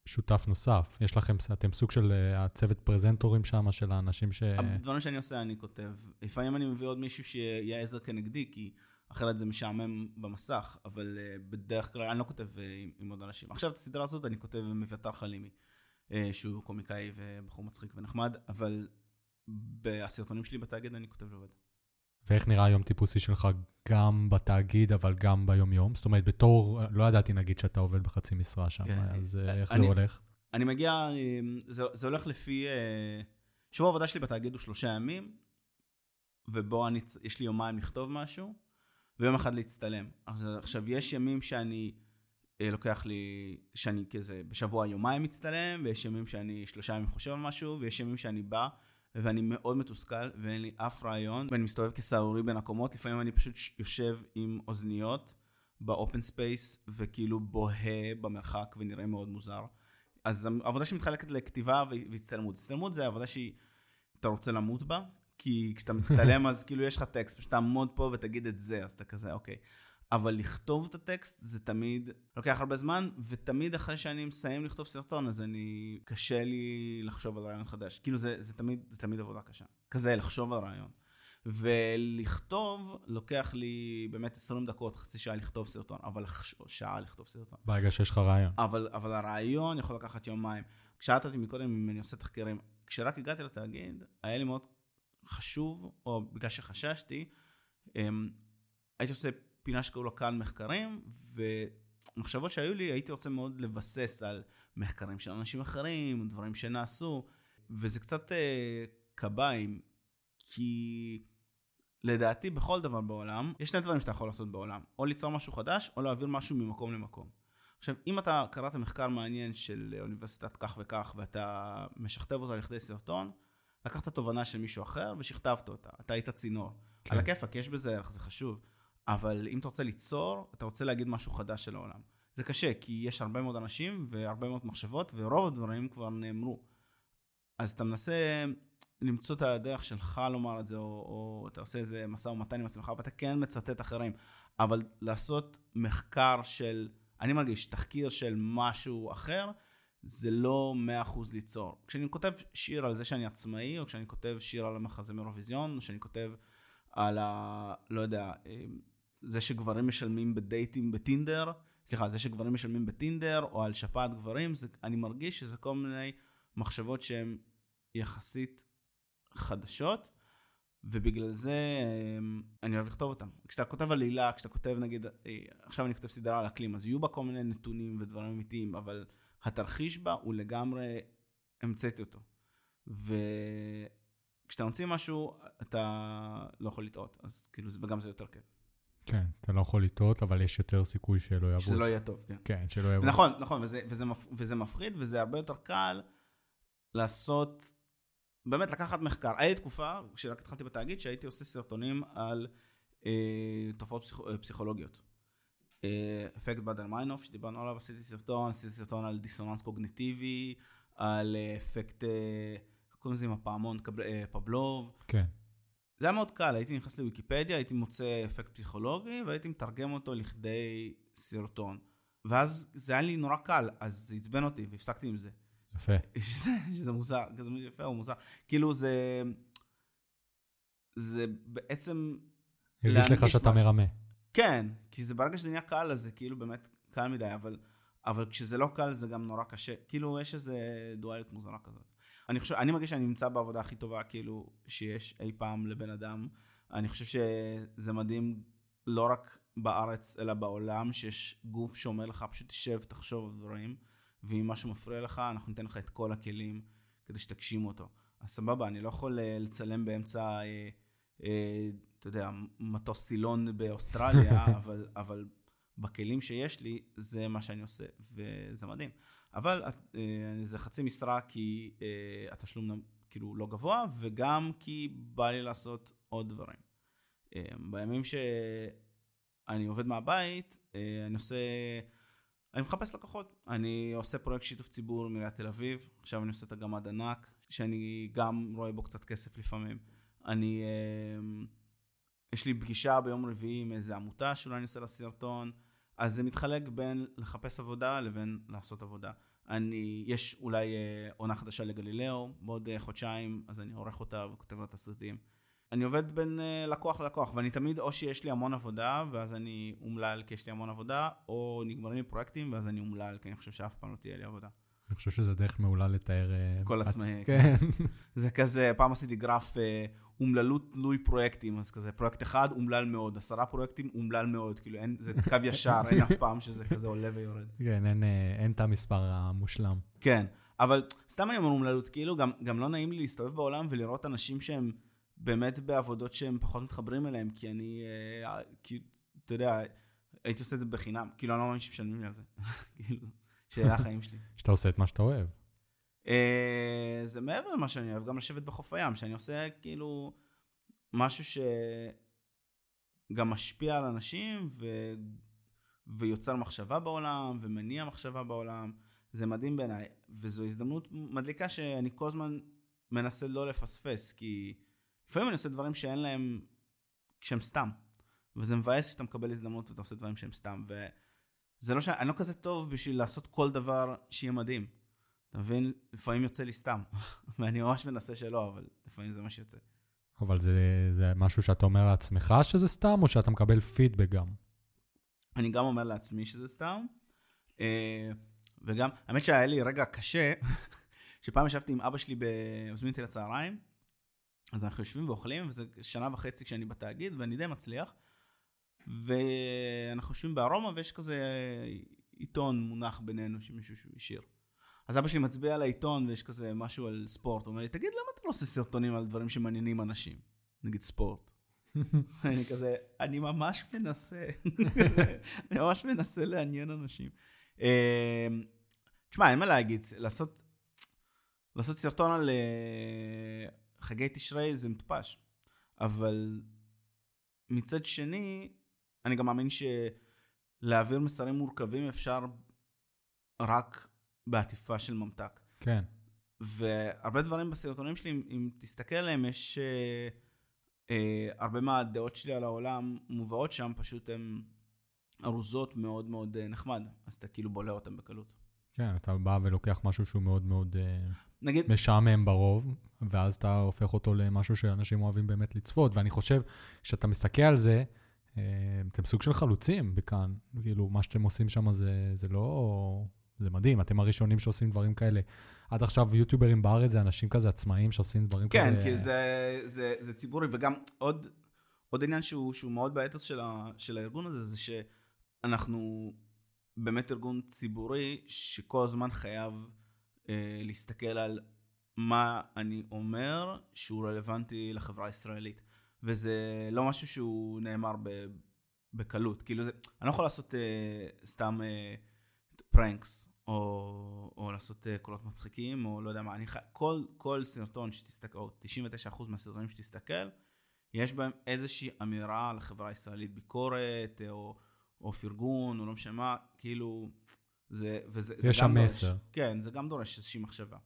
שותף נוסף. יש לכם, אתם סוג של אה, הצוות פרזנטורים שם, של האנשים ש... הדברים שאני עושה אני כותב. לפעמים אני מביא עוד מישהו שיהיה עזר כנגדי, כי אחרת זה משעמם במסך, אבל uh, בדרך כלל אני לא כותב uh, עם, עם עוד אנשים. עכשיו את הסדרה הזאת אני כותב עם אביתר חלימי, שהוא קומיקאי ובחור מצחיק ונחמד, אבל בסרטונים שלי בתאגיד אני כותב לבד. ואיך נראה היום טיפוסי שלך גם בתאגיד, אבל גם ביום-יום? זאת אומרת, בתור, לא ידעתי נגיד שאתה עובד בחצי משרה שם, כן, אז אה, איך אני- זה הולך? אני מגיע, אה, זה, זה הולך לפי... אה, שבוע העבודה שלי בתאגיד הוא שלושה ימים, ובו אני, יש לי יומיים לכתוב משהו, ויום אחד להצטלם. עכשיו, יש ימים שאני לוקח לי, שאני כזה בשבוע יומיים מצטלם, ויש ימים שאני שלושה ימים חושב על משהו, ויש ימים שאני בא ואני מאוד מתוסכל, ואין לי אף רעיון, ואני מסתובב כסהרורי בין הקומות, לפעמים אני פשוט יושב עם אוזניות ב open space, וכאילו בוהה במרחק ונראה מאוד מוזר. אז העבודה שלי מתחלקת לכתיבה והצטלמות. הצטלמות זה עבודה שאתה רוצה למות בה, כי כשאתה מצטלם אז כאילו יש לך טקסט, פשוט תעמוד פה ותגיד את זה, אז אתה כזה, אוקיי. אבל לכתוב את הטקסט זה תמיד לוקח הרבה זמן, ותמיד אחרי שאני מסיים לכתוב סרטון, אז אני, קשה לי לחשוב על רעיון חדש. כאילו זה, זה, תמיד, זה תמיד עבודה קשה. כזה, לחשוב על רעיון. ולכתוב, לוקח לי באמת 20 דקות, חצי שעה לכתוב סרטון, אבל שעה לכתוב סרטון. ברגע שיש לך רעיון. אבל, אבל הרעיון יכול לקחת יומיים. כשאלת אותי מקודם אם אני עושה תחקירים, כשרק הגעתי לתאגיד, היה לי מאוד חשוב, או בגלל שחששתי, אמ, הייתי עושה פינה שקראו לה כאן מחקרים, ומחשבות שהיו לי, הייתי רוצה מאוד לבסס על מחקרים של אנשים אחרים, דברים שנעשו, וזה קצת אה, קביים, כי לדעתי בכל דבר בעולם, יש שני דברים שאתה יכול לעשות בעולם, או ליצור משהו חדש, או להעביר משהו ממקום למקום. עכשיו, אם אתה קראת מחקר מעניין של אוניברסיטת כך וכך, ואתה משכתב אותו לכדי סרטון, לקחת תובנה של מישהו אחר ושכתבת אותה, אתה היית צינור. כן. על הכיפאק, יש בזה ערך, זה חשוב. אבל אם אתה רוצה ליצור, אתה רוצה להגיד משהו חדש של העולם. זה קשה, כי יש הרבה מאוד אנשים והרבה מאוד מחשבות, ורוב הדברים כבר נאמרו. אז אתה מנסה למצוא את הדרך שלך לומר את זה, או, או אתה עושה איזה משא ומתן עם עצמך, ואתה כן מצטט אחרים. אבל לעשות מחקר של, אני מרגיש, תחקיר של משהו אחר, זה לא מאה אחוז ליצור. כשאני כותב שיר על זה שאני עצמאי, או כשאני כותב שיר על המחזה מאירוויזיון, או כשאני כותב על ה... לא יודע, זה שגברים משלמים בדייטים בטינדר, סליחה, זה שגברים משלמים בטינדר, או על שפעת גברים, זה, אני מרגיש שזה כל מיני מחשבות שהן יחסית חדשות, ובגלל זה אמ, אני אוהב לכתוב אותן. כשאתה כותב על עלילה, כשאתה כותב נגיד, אה, עכשיו אני כותב סדרה על אקלים, אז יהיו בה כל מיני נתונים ודברים אמיתיים, אבל התרחיש בה הוא לגמרי, המצאתי אותו. וכשאתה מוציא משהו, אתה לא יכול לטעות, אז כאילו, וגם זה יותר כיף. כן, אתה לא יכול לטעות, אבל יש יותר סיכוי שלא יעבוד. שזה לא יהיה טוב, כן. כן, שלא יעבוד. נכון, נכון, וזה, וזה, וזה מפחיד, וזה הרבה יותר קל לעשות, באמת לקחת מחקר. הייתה תקופה, כשרק התחלתי בתאגיד, שהייתי עושה סרטונים על אה, תופעות פסיכ... אה, פסיכולוגיות. אה, אפקט באדר מיינוף, שדיברנו עליו, עשיתי סרטון, עשיתי סרטון על דיסוננס קוגניטיבי, על אה, אפקט, אה, קוראים לזה עם הפעמון פבלוב. כן. זה היה מאוד קל, הייתי נכנס לוויקיפדיה, הייתי מוצא אפקט פסיכולוגי, והייתי מתרגם אותו לכדי סרטון. ואז זה היה לי נורא קל, אז זה עצבן אותי, והפסקתי עם זה. יפה. שזה, שזה מוזר, כזה יפה או מוזר. כאילו זה... זה בעצם... הרגיש לך שאתה משהו. מרמה. כן, כי זה ברגע שזה נהיה קל, אז זה כאילו באמת קל מדי, אבל, אבל כשזה לא קל זה גם נורא קשה. כאילו יש איזה דואליות מוזרה כזאת. אני חושב, אני מרגיש שאני נמצא בעבודה הכי טובה כאילו שיש אי פעם לבן אדם. אני חושב שזה מדהים לא רק בארץ אלא בעולם, שיש גוף שאומר לך פשוט תשב, תחשוב על דברים, ואם משהו מפריע לך, אנחנו ניתן לך את כל הכלים כדי שתגשים אותו. אז סבבה, אני לא יכול אה, לצלם באמצע, אה, אה, אתה יודע, מטוס סילון באוסטרליה, אבל, אבל בכלים שיש לי, זה מה שאני עושה, וזה מדהים. אבל אה, זה חצי משרה כי אה, התשלום כאילו לא גבוה, וגם כי בא לי לעשות עוד דברים. אה, בימים שאני עובד מהבית, אני עושה... אני מחפש לקוחות. אני עושה פרויקט שיתוף ציבור מעיריית תל אביב, עכשיו אני עושה את הגמד ענק, שאני גם רואה בו קצת כסף לפעמים. אני... יש לי פגישה ביום רביעי עם איזה עמותה שאולי אני עושה לה סרטון. אז זה מתחלק בין לחפש עבודה לבין לעשות עבודה. אני, יש אולי אה, עונה חדשה לגלילאו, בעוד אה, חודשיים, אז אני עורך אותה וכותב לה תסריטים. אני עובד בין אה, לקוח ללקוח, ואני תמיד, או שיש לי המון עבודה, ואז אני אומלל כי יש לי המון עבודה, או נגמרים לי פרויקטים, ואז אני אומלל, כי אני חושב שאף פעם לא תהיה לי עבודה. אני חושב שזה דרך מעולה לתאר... כל עצמאי. כן. זה כזה, פעם עשיתי גרף אומללות תלוי פרויקטים, אז כזה פרויקט אחד אומלל מאוד, עשרה פרויקטים אומלל מאוד, כאילו אין, זה קו ישר, אין אף פעם שזה כזה עולה ויורד. כן, אין, אה, אין את המספר המושלם. כן, אבל סתם אני אומר אומללות, כאילו גם, גם לא נעים לי להסתובב בעולם ולראות אנשים שהם באמת בעבודות שהם פחות מתחברים אליהם, כי אני, אה, כי, אתה יודע, הייתי עושה את זה בחינם, כאילו אני לא מאמין שמשלמים לי על זה, כאילו, שאלה החיים שלי. שאתה עושה את מה שאתה אוהב. אה, זה מעבר למה שאני אוהב, גם לשבת בחוף הים, שאני עושה כאילו משהו שגם משפיע על אנשים ו... ויוצר מחשבה בעולם ומניע מחשבה בעולם. זה מדהים בעיניי, וזו הזדמנות מדליקה שאני כל הזמן מנסה לא לפספס, כי לפעמים אני עושה דברים שאין להם, שהם סתם. וזה מבאס שאתה מקבל הזדמנות ואתה עושה דברים שהם סתם. וזה לא ש... אני לא כזה טוב בשביל לעשות כל דבר שיהיה מדהים. אתה מבין? לפעמים יוצא לי סתם. ואני ממש מנסה שלא, אבל לפעמים זה מה שיוצא. אבל זה, זה משהו שאתה אומר לעצמך שזה סתם, או שאתה מקבל פידבק גם? אני גם אומר לעצמי שזה סתם. אה, וגם, האמת שהיה לי רגע קשה, שפעם ישבתי עם אבא שלי, הוא הזמין אותי לצהריים, אז אנחנו יושבים ואוכלים, וזה שנה וחצי כשאני בתאגיד, ואני די מצליח. ואנחנו יושבים בארומה, ויש כזה עיתון מונח בינינו שמישהו השאיר. אז אבא שלי מצביע על העיתון, ויש כזה משהו על ספורט. הוא אומר לי, תגיד, למה אתה לא עושה סרטונים על דברים שמעניינים אנשים? נגיד ספורט. אני כזה, אני ממש מנסה, אני ממש מנסה לעניין אנשים. תשמע, אין מה להגיד, לעשות, לעשות סרטון על אה, חגי תשרי זה מטופש, אבל מצד שני, אני גם מאמין שלהעביר מסרים מורכבים אפשר רק בעטיפה של ממתק. כן. והרבה דברים בסרטונים שלי, אם, אם תסתכל עליהם, יש uh, uh, הרבה מהדעות שלי על העולם מובאות שם, פשוט הן ארוזות מאוד מאוד uh, נחמד, אז אתה כאילו בולע אותן בקלות. כן, אתה בא ולוקח משהו שהוא מאוד מאוד uh, נגיד, משעמם ברוב, ואז אתה הופך אותו למשהו שאנשים אוהבים באמת לצפות, ואני חושב, כשאתה מסתכל על זה, אתם סוג של חלוצים בכאן, כאילו, מה שאתם עושים שם זה, זה לא... זה מדהים, אתם הראשונים שעושים דברים כאלה. עד עכשיו יוטיוברים בארץ זה אנשים כזה עצמאיים שעושים דברים כן, כזה. כי זה, זה, זה ציבורי, וגם עוד, עוד עניין שהוא, שהוא מאוד באתוס של, ה, של הארגון הזה, זה שאנחנו באמת ארגון ציבורי שכל הזמן חייב אה, להסתכל על מה אני אומר שהוא רלוונטי לחברה הישראלית. וזה לא משהו שהוא נאמר ב, בקלות. כאילו, זה, אני לא יכול לעשות אה, סתם אה, פרנקס, או, או לעשות uh, קולות מצחיקים, או לא יודע מה, אני חי... כל, כל סרטון שתסתכל, או 99% מהסרטונים שתסתכל, יש בהם איזושהי אמירה על החברה הישראלית, ביקורת, או, או פרגון, או לא משנה מה, כאילו, זה, וזה יש שם מסר. כן, זה גם דורש איזושהי מחשבה.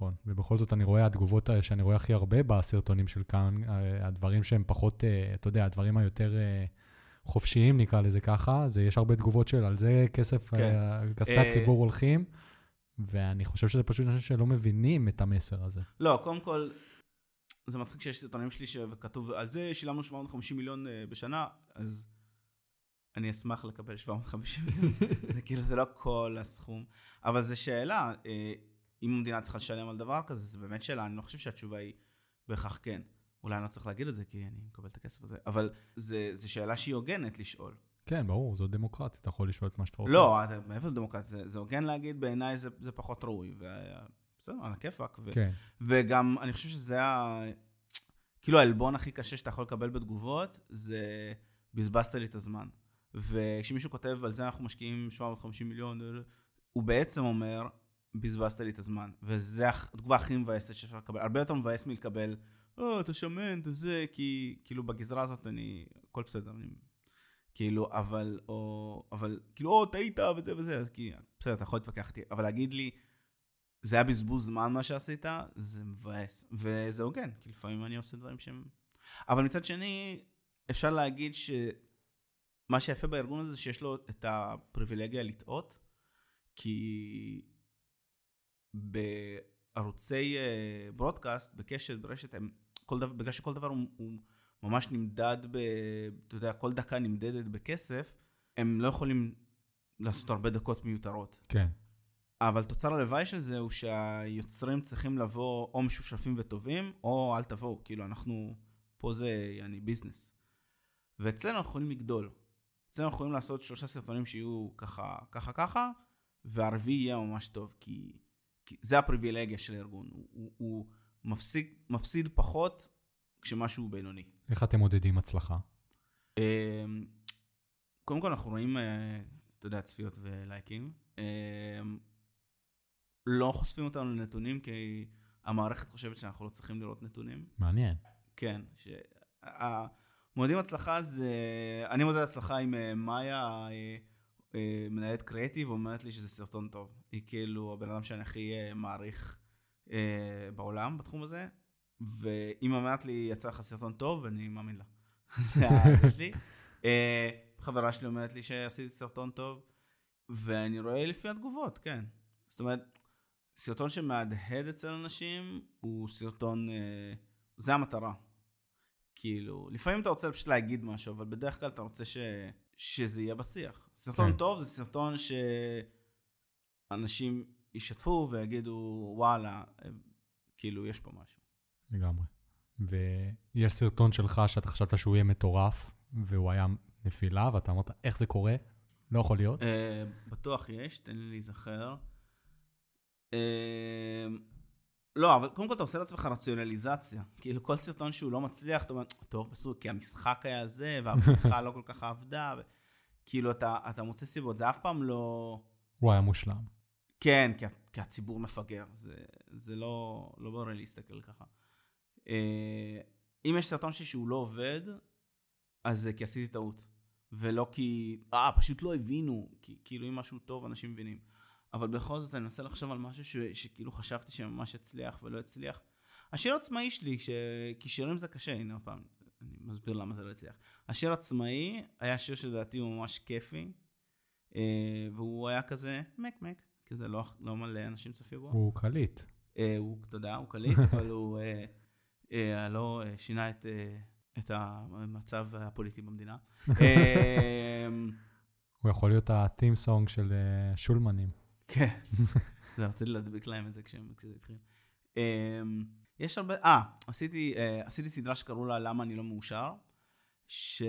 נכון, ובכל זאת אני רואה, התגובות שאני רואה הכי הרבה בסרטונים של כאן, אה, הדברים שהם פחות, אה, אתה יודע, הדברים היותר... חופשיים, נקרא לזה ככה, זה, יש הרבה תגובות של על זה כסף, כן. כספי אה, הציבור הולכים, ואני חושב שזה פשוט אנשים שלא מבינים את המסר הזה. לא, קודם כל, זה מצחיק שיש סרטונים שלי שכתוב, על זה שילמנו 750 מיליון בשנה, אז אני אשמח לקבל 750 מיליון. זה כאילו, זה לא כל הסכום. אבל זו שאלה, אם המדינה צריכה לשלם על דבר כזה, זו באמת שאלה, אני לא חושב שהתשובה היא בהכרח כן. אולי אני לא צריך להגיד את זה, כי אני מקבל את הכסף הזה, אבל זו שאלה שהיא הוגנת לשאול. כן, ברור, זו דמוקרטיה, אתה יכול לשאול את מה שאתה רוצה. לא, מעבר לדמוקרטיה, זה, זה הוגן להגיד, בעיניי זה, זה פחות ראוי, ובסדר, על הכיפאק. כן. וגם, אני חושב שזה ה... כאילו העלבון הכי קשה שאתה יכול לקבל בתגובות, זה בזבזת לי את הזמן. וכשמישהו כותב על זה אנחנו משקיעים 750 מיליון, הוא בעצם אומר, בזבזת לי את הזמן. וזו התגובה הכי מבאסת שאפשר לקבל. הרבה יותר מבאס מלקבל, אה, אתה שמן, אתה זה, כי כאילו בגזרה הזאת אני, הכל בסדר, אני, כאילו, אבל, או, אבל, כאילו, או, טעית וזה וזה, אז כי, בסדר, אתה יכול להתווכח איתי, אבל להגיד לי, זה היה בזבוז זמן מה שעשית, זה מבאס, וזה הוגן, כי לפעמים אני עושה דברים שהם... אבל מצד שני, אפשר להגיד שמה שיפה בארגון הזה, שיש לו את הפריבילגיה לטעות, כי בערוצי ברודקאסט, בקשת, ברשת, הם כל דבר, בגלל שכל דבר הוא, הוא ממש נמדד, ב, אתה יודע, כל דקה נמדדת בכסף, הם לא יכולים לעשות הרבה דקות מיותרות. כן. אבל תוצר הלוואי של זה הוא שהיוצרים צריכים לבוא או משופשפים וטובים, או אל תבואו, כאילו אנחנו, פה זה יעני ביזנס. ואצלנו אנחנו יכולים לגדול. אצלנו אנחנו יכולים לעשות שלושה סרטונים שיהיו ככה, ככה, ככה, והרביעי יהיה ממש טוב, כי, כי זה הפריבילגיה של הארגון. הוא, הוא, הוא מפסיד, מפסיד פחות כשמשהו בינוני. איך אתם מודדים הצלחה? אמ, קודם כל אנחנו רואים, אה, אתה יודע, צפיות ולייקים. אמ, לא חושפים אותנו לנתונים, כי המערכת חושבת שאנחנו לא צריכים לראות נתונים. מעניין. כן, מועדים הצלחה זה, אני מודד הצלחה עם אה, מאיה, אה, מנהלת קריאיטיב, אומרת לי שזה סרטון טוב. היא כאילו הבן אדם שאני הכי מעריך בעולם בתחום הזה, ואם אמרת לי יצא לך סרטון טוב, אני מאמין לה. זה האמת שלי. חברה שלי אומרת לי שעשיתי סרטון טוב, ואני רואה לפי התגובות, כן. זאת אומרת, סרטון שמהדהד אצל אנשים הוא סרטון, זה המטרה. כאילו, לפעמים אתה רוצה פשוט להגיד משהו, אבל בדרך כלל אתה רוצה ש... שזה יהיה בשיח. סרטון כן. טוב זה סרטון שאנשים ישתפו ויגידו, וואלה, כאילו, יש פה משהו. לגמרי. ויש סרטון שלך שאתה חשבת שהוא יהיה מטורף, והוא היה נפילה, ואתה אמרת, איך זה קורה? לא יכול להיות. Uh, בטוח יש, תן לי להיזכר. לא, אבל קודם כל אתה עושה לעצמך רציונליזציה. כאילו, כל סרטון שהוא לא מצליח, אתה אומר, טוב, בסדר, כי המשחק היה זה, והבריחה לא כל כך עבדה. ו... כאילו, אתה, אתה מוצא סיבות, זה אף פעם לא... הוא היה מושלם. כן, כי, כי הציבור מפגר, זה, זה לא, לא ברור להסתכל ככה. אה, אם יש סרטון שלי שהוא לא עובד, אז זה כי עשיתי טעות. ולא כי, אה, פשוט לא הבינו, כי כאילו אם משהו טוב, אנשים מבינים. אבל בכל זאת אני מנסה לחשוב על משהו ש, שכאילו חשבתי שממש יצליח ולא יצליח. השיר עצמאי שלי, ש... כי שירים זה קשה, הנה עוד פעם, אני מסביר למה זה לא יצליח. השיר עצמאי היה שיר שלדעתי הוא ממש כיפי, אה, והוא היה כזה מק מק, כי זה לא, לא מלא אנשים צופים בו. הוא קליט. אה, הוא, תודה, הוא קליט, אבל הוא אה, אה, לא אה, שינה את, אה, את המצב הפוליטי במדינה. אה, הוא יכול להיות הטים סונג של אה, שולמנים. כן, זה רציתי להדביק להם את זה כשזה התחיל. אמ, יש הרבה, אה, עשיתי, אה, עשיתי סדרה שקראו לה למה אני לא מאושר, ש...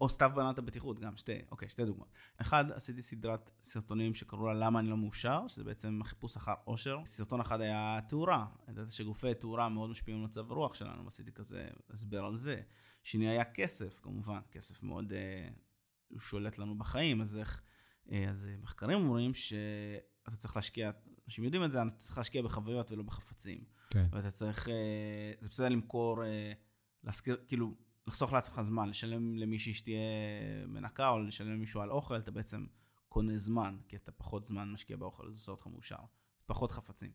או סתיו בנת הבטיחות, גם שתי, אוקיי, שתי דוגמאות. אחד, עשיתי סדרת סרטונים שקראו לה למה אני לא מאושר, שזה בעצם חיפוש אחר אושר. סרטון אחד היה תאורה, ידעת שגופי תאורה מאוד משפיעים על מצב הרוח שלנו, ועשיתי כזה הסבר על זה. שני היה כסף, כמובן, כסף מאוד, אה, שולט לנו בחיים, אז איך, אה, אז מחקרים אומרים ש... אתה צריך להשקיע, אנשים יודעים את זה, אתה צריך להשקיע בחוויות ולא בחפצים. כן. ואתה צריך, אה, זה בסדר למכור, אה, להזכיר, כאילו, לחסוך לעצמך זמן, לשלם למישהי שתהיה מנקה, או לשלם למישהו על אוכל, אתה בעצם קונה זמן, כי אתה פחות זמן משקיע באוכל, זה עושה אותך מאושר. פחות חפצים.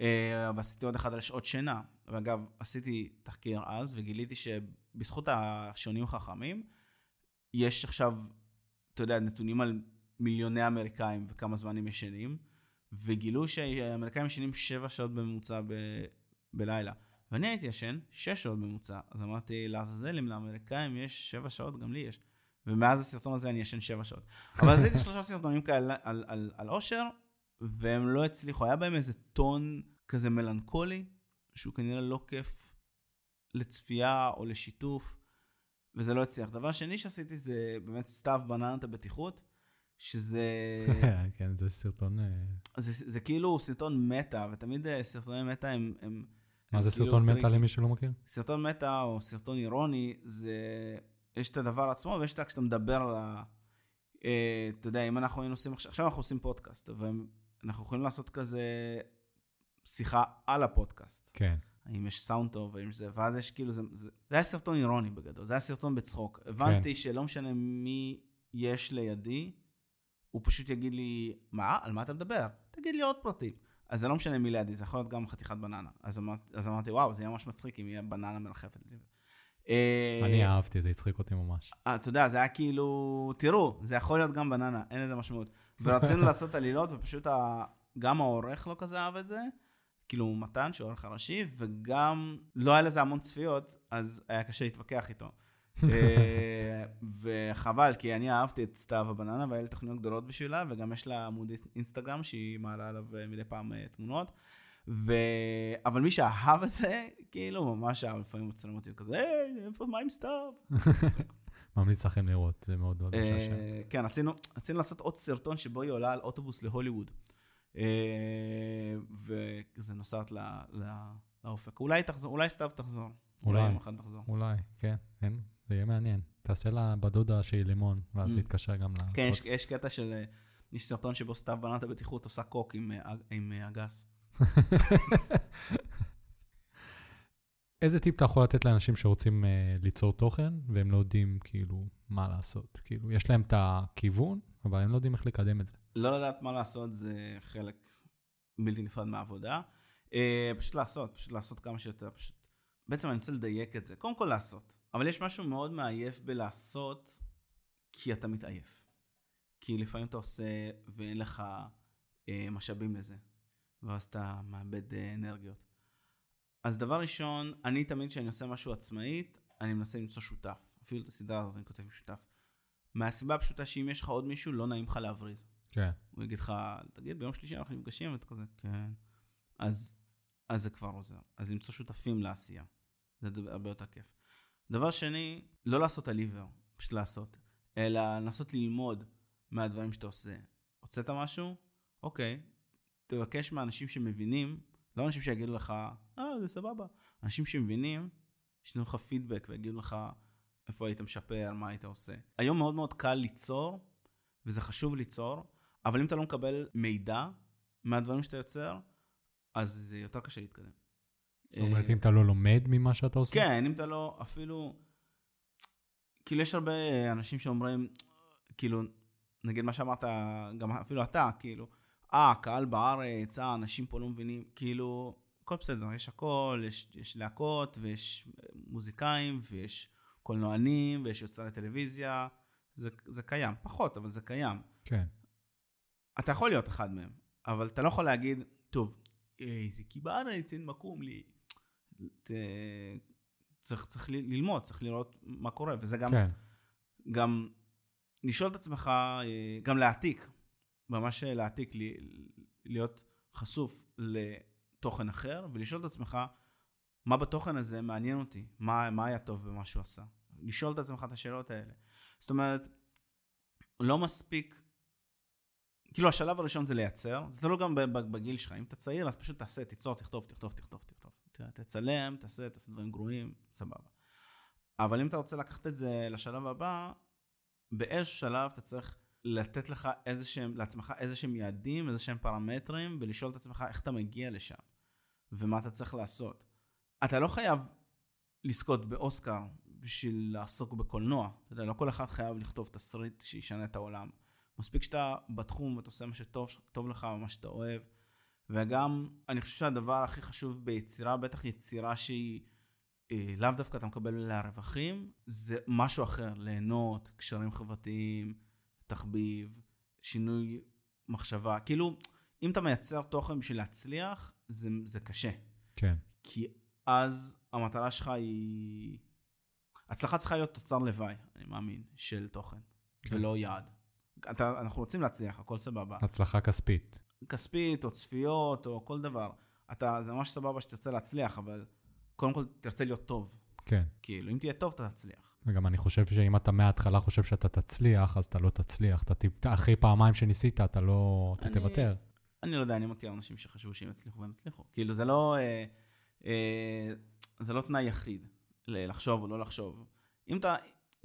אה, ועשיתי עוד אחד על שעות שינה. ואגב, עשיתי תחקיר אז, וגיליתי שבזכות השעונים החכמים, יש עכשיו, אתה יודע, נתונים על מיליוני אמריקאים וכמה זמן הם ישנים, וגילו שהאמריקאים ישנים 7 שעות בממוצע ב- בלילה. ואני הייתי ישן 6 שעות בממוצע, אז אמרתי, לעזאזל, אם לאמריקאים יש 7 שעות, גם לי יש. ומאז הסרטון הזה אני ישן 7 שעות. אבל עשיתי שלושה סרטונים כאלה על, על, על אושר, והם לא הצליחו. היה בהם איזה טון כזה מלנכולי, שהוא כנראה לא כיף לצפייה או לשיתוף, וזה לא הצליח. דבר שני שעשיתי זה באמת סתיו בננת הבטיחות. שזה... כן, זה סרטון... אה, זה, זה כאילו סרטון מטא, ותמיד אה, סרטוני מטא הם... הם מה זה כאילו סרטון מטא למי שלא מכיר? סרטון מטא או סרטון אירוני, זה... יש את הדבר עצמו ויש את כשאתה מדבר על ה... אה, אתה יודע, אם אנחנו היינו עושים עכשיו אנחנו עושים פודקאסט, ואנחנו יכולים לעשות כזה שיחה על הפודקאסט. כן. האם יש סאונד טוב, האם זה, ואז יש כאילו, זה, זה, זה היה סרטון אירוני בגדול, זה היה סרטון בצחוק. הבנתי כן. שלא משנה מי יש לידי, הוא פשוט יגיד לי, מה? על מה אתה מדבר? תגיד לי עוד פרטים. אז זה לא משנה מי לידי, זה יכול להיות גם חתיכת בננה. אז, אמר, אז אמרתי, וואו, זה יהיה ממש מצחיק אם יהיה בננה מרחפת. אה, אני אהבתי, זה הצחיק אותי ממש. אה, אתה יודע, זה היה כאילו, תראו, זה יכול להיות גם בננה, אין לזה משמעות. ורצינו לעשות עלילות, ופשוט גם העורך לא כזה אהב את זה, כאילו מתן, שהוא העורך הראשי, וגם לא היה לזה המון צפיות, אז היה קשה להתווכח איתו. אה, וחבל, כי אני אהבתי את סתיו הבננה, והיו לי תוכניות גדולות בשבילה, וגם יש לה עמוד אינסטגרם שהיא מעלה עליו אה, מדי פעם אה, תמונות. ו... אבל מי שאהב את זה, כאילו, ממש אהב, לפעמים מצלם אותי כזה, היי, איפה, מה עם סתיו? ממליץ לכם לראות, זה מאוד מאוד משעשע. כן, רצינו, לעשות עוד סרטון שבו היא עולה על אוטובוס להוליווד. וזה נוסעת לאופק. אולי תחזור, אולי סתיו תחזור. אולי תחזור. אולי, כן, כן. זה יהיה מעניין. תעשה לה בדודה שהיא לימון, ואז mm. יתקשר גם ל... כן, יש, יש קטע של... יש סרטון שבו סתיו בנת הבטיחות עושה קוק עם, אה, אה, אגס. איזה טיפ אתה יכול לתת לאנשים שרוצים uh, ליצור תוכן, והם לא יודעים כאילו מה לעשות? כאילו, יש להם את הכיוון, אבל הם לא יודעים איך לקדם את זה. לא לדעת מה לעשות זה חלק בלתי נפרד מהעבודה. Uh, פשוט לעשות, פשוט לעשות כמה שיותר, פשוט... בעצם אני רוצה לדייק את זה. קודם כל לעשות. אבל יש משהו מאוד מעייף בלעשות, כי אתה מתעייף. כי לפעמים אתה עושה ואין לך uh, משאבים לזה, ואז אתה מאבד uh, אנרגיות. אז דבר ראשון, אני תמיד כשאני עושה משהו עצמאית, אני מנסה למצוא שותף. אפילו את הסדרה הזאת אני כותב עם שותף. מהסיבה הפשוטה שאם יש לך עוד מישהו, לא נעים לך להבריז. כן. הוא יגיד לך, תגיד, ביום שלישי אנחנו נפגשים, ואתה כזה, כן. אז, אז זה כבר עוזר. אז למצוא שותפים לעשייה. זה הרבה יותר כיף. דבר שני, לא לעשות הליבר, פשוט לעשות, אלא לנסות ללמוד מהדברים שאתה עושה. הוצאת משהו? אוקיי. תבקש מאנשים שמבינים לא אנשים שיגידו לך, אה, זה סבבה. אנשים שמבינים, שיתנו לך פידבק ויגידו לך איפה היית משפר, מה היית עושה. היום מאוד מאוד קל ליצור, וזה חשוב ליצור, אבל אם אתה לא מקבל מידע מהדברים שאתה יוצר, אז זה יותר קשה להתקדם. זאת אומרת, אם אתה לא לומד ממה שאתה עושה? כן, אם אתה לא, אפילו... כאילו, יש הרבה אנשים שאומרים, כאילו, נגיד מה שאמרת, גם אפילו אתה, כאילו, אה, קהל בארץ, אה, אנשים פה לא מבינים, כאילו, הכל בסדר, יש הכל, יש, יש להקות, ויש מוזיקאים, ויש קולנוענים, ויש יוצרי טלוויזיה, זה, זה קיים, פחות, אבל זה קיים. כן. אתה יכול להיות אחד מהם, אבל אתה לא יכול להגיד, טוב, אה, זה כי בארץ אין מקום לי. ת... צריך, צריך ללמוד, צריך לראות מה קורה, וזה גם, כן. גם לשאול את עצמך, אה, גם להעתיק. ממש להעתיק, להיות חשוף לתוכן אחר, ולשאול את עצמך, מה בתוכן הזה מעניין אותי? מה, מה היה טוב במה שהוא עשה? לשאול את עצמך את השאלות האלה. זאת אומרת, לא מספיק, כאילו השלב הראשון זה לייצר, זה תלוי גם בגיל שלך, אם אתה צעיר אז פשוט תעשה, תיצור, תכתוב, תכתוב, תכתוב, תכתוב. תצלם, תעשה, תעשה דברים גרועים, סבבה. אבל אם אתה רוצה לקחת את זה לשלב הבא, באיזשהו שלב אתה צריך לתת לך איזה שהם, לעצמך איזה שהם יעדים, איזה שהם פרמטרים, ולשאול את עצמך איך אתה מגיע לשם, ומה אתה צריך לעשות. אתה לא חייב לזכות באוסקר בשביל לעסוק בקולנוע. אתה יודע, לא כל אחד חייב לכתוב תסריט שישנה את העולם. מספיק שאתה בתחום ואתה עושה מה שטוב לך ומה שאתה אוהב. וגם, אני חושב שהדבר הכי חשוב ביצירה, בטח יצירה שהיא אה, לאו דווקא אתה מקבל עליה רווחים, זה משהו אחר, ליהנות, קשרים חברתיים, תחביב, שינוי מחשבה. כאילו, אם אתה מייצר תוכן בשביל להצליח, זה, זה קשה. כן. כי אז המטרה שלך היא... הצלחה צריכה להיות תוצר לוואי, אני מאמין, של תוכן, כן. ולא יעד. אתה, אנחנו רוצים להצליח, הכל סבבה. הצלחה כספית. כספית, או צפיות, או כל דבר. אתה, זה ממש סבבה שתרצה להצליח, אבל קודם כל תרצה להיות טוב. כן. כאילו, אם תהיה טוב, אתה תצליח. וגם אני חושב שאם אתה מההתחלה חושב שאתה תצליח, אז אתה לא תצליח. אתה, אחרי פעמיים שניסית, אתה לא... אתה אני, תוותר. אני לא יודע, אני מכיר אנשים שחשבו שהם יצליחו והם יצליחו. כאילו, זה לא... אה, אה, זה לא תנאי יחיד, לחשוב או לא לחשוב. אם אתה,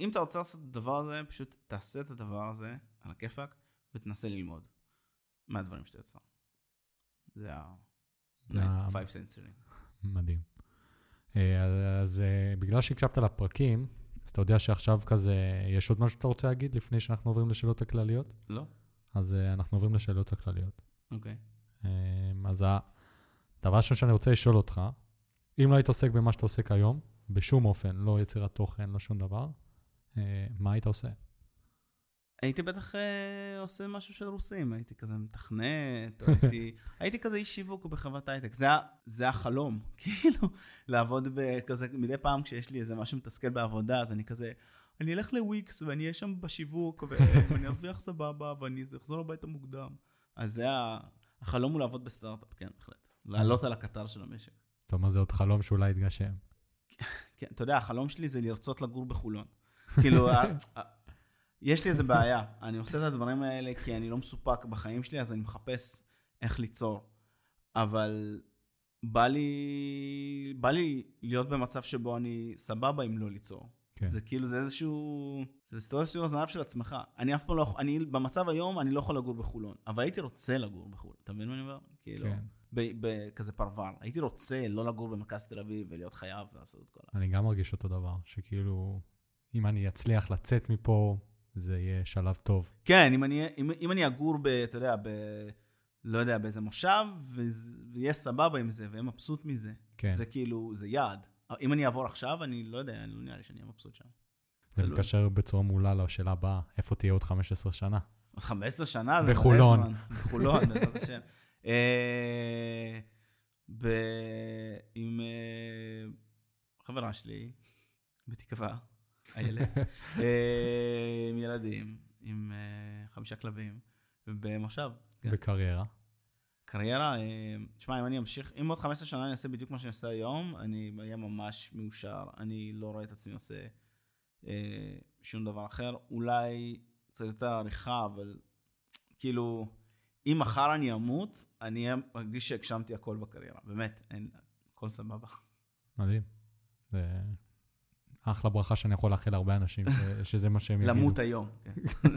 אם אתה רוצה לעשות את הדבר הזה, פשוט תעשה את הדבר הזה על הכיפאק, ותנסה ללמוד מהדברים שאתה יוצר. זה ה-5 סנסורים. מדהים. אה, אז אה, בגלל שהקשבת לפרקים, אז אתה יודע שעכשיו כזה, יש עוד משהו שאתה רוצה להגיד לפני שאנחנו עוברים לשאלות הכלליות? לא. אז uh, אנחנו עוברים לשאלות הכלליות. אוקיי. Okay. Um, אז הדבר הראשון שאני רוצה לשאול אותך, אם לא היית עוסק במה שאתה עוסק היום, בשום אופן, לא יצירת תוכן, לא שום דבר, מה היית עושה? הייתי בטח אה, עושה משהו של רוסים, הייתי כזה מתכנת, או הייתי, הייתי כזה איש שיווק בחברת הייטק. זה, זה החלום, כאילו, לעבוד בכזה, מדי פעם כשיש לי איזה משהו מתסכל בעבודה, אז אני כזה, אני אלך לוויקס ואני אהיה שם בשיווק, ואני ארוויח סבבה, ואני אחזור הביתה מוקדם. אז זה החלום הוא לעבוד בסטארט-אפ, כן, בהחלט. לעלות על הקטר של המשק. זאת אומרת, זה עוד חלום שאולי יתגשם. כן, אתה יודע, החלום שלי זה לרצות לגור בחולון. כאילו, יש לי איזה בעיה, אני עושה את הדברים האלה כי אני לא מסופק בחיים שלי, אז אני מחפש איך ליצור. אבל בא לי, בא לי להיות במצב שבו אני סבבה אם לא ליצור. כן. זה כאילו, זה איזשהו... זה להסתובב סביב הזנב של עצמך. אני אף פעם לא... אני, במצב היום, אני לא יכול לגור בחולון, אבל הייתי רוצה לגור בחולון. אתה מבין מה אני אומר? כאילו, כן. ב- בכזה פרבר. הייתי רוצה לא לגור במרכז תל אביב ולהיות חייב לעשות את כל ה... אני גם מרגיש אותו דבר, שכאילו, אם אני אצליח לצאת מפה, זה יהיה שלב טוב. כן, אם אני, אם, אם אני אגור ב... אתה יודע, ב... לא יודע, באיזה מושב, ויהיה סבבה עם זה, ויהיה מבסוט מזה. כן. זה כאילו, זה יעד. אם אני אעבור עכשיו, אני לא יודע, אני לא נראה לי שאני אהיה מבסוט שם. זה. מתקשר בצורה מעולה לשאלה הבאה, איפה תהיה עוד 15 שנה? עוד 15 שנה, זה בחולון. בחולון, בעזרת השם. אה. עם אה, חברה שלי, בתקווה, איילת, אה, עם ילדים, עם אה, חמישה כלבים, ובמושב. כן. וקריירה? קריירה, אה, תשמע, אם אני אמשיך, אם עוד 15 שנה אני אעשה בדיוק מה שאני עושה היום, אני אהיה ממש מאושר. אני לא רואה את עצמי עושה אה, שום דבר אחר. אולי קצת יותר עריכה, אבל כאילו, אם מחר אני אמות, אני מרגיש שהגשמתי הכל בקריירה. באמת, אין, הכל סבבה. מדהים. זה אחלה ברכה שאני יכול לאחל להרבה אנשים, שזה מה שהם יגידו. למות היום. כן.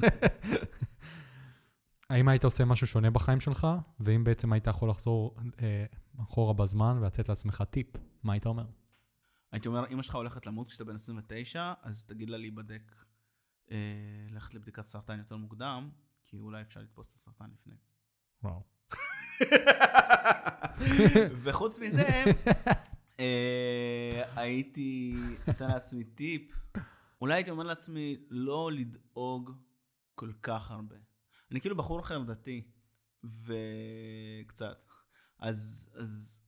האם היית עושה משהו שונה בחיים שלך, ואם בעצם היית יכול לחזור אה, אחורה בזמן ולתת לעצמך טיפ, מה היית אומר? הייתי אומר, אמא שלך הולכת למות כשאתה בן 29, אז תגיד לה להיבדק, אה, ללכת לבדיקת סרטן יותר מוקדם, כי אולי אפשר לתפוס את הסרטן לפני. וואו. וחוץ מזה, הייתי נותן לעצמי טיפ. אולי הייתי אומר לעצמי לא לדאוג כל כך הרבה. אני כאילו בחור חרדתי, וקצת. אז, אז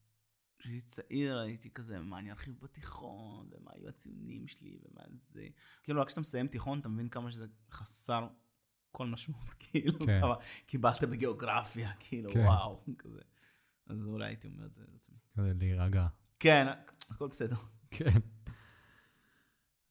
כשהייתי צעיר הייתי כזה, מה אני ארחיב בתיכון, ומה היו הציונים שלי, ומה זה. כאילו, רק כשאתה מסיים תיכון, אתה מבין כמה שזה חסר כל משמעות, כאילו, כן. כמה קיבלת בגיאוגרפיה, כאילו, כן. וואו, כזה. אז אולי הייתי אומר את זה לעצמי. כזה להירגע. כן, הכל בסדר. כן.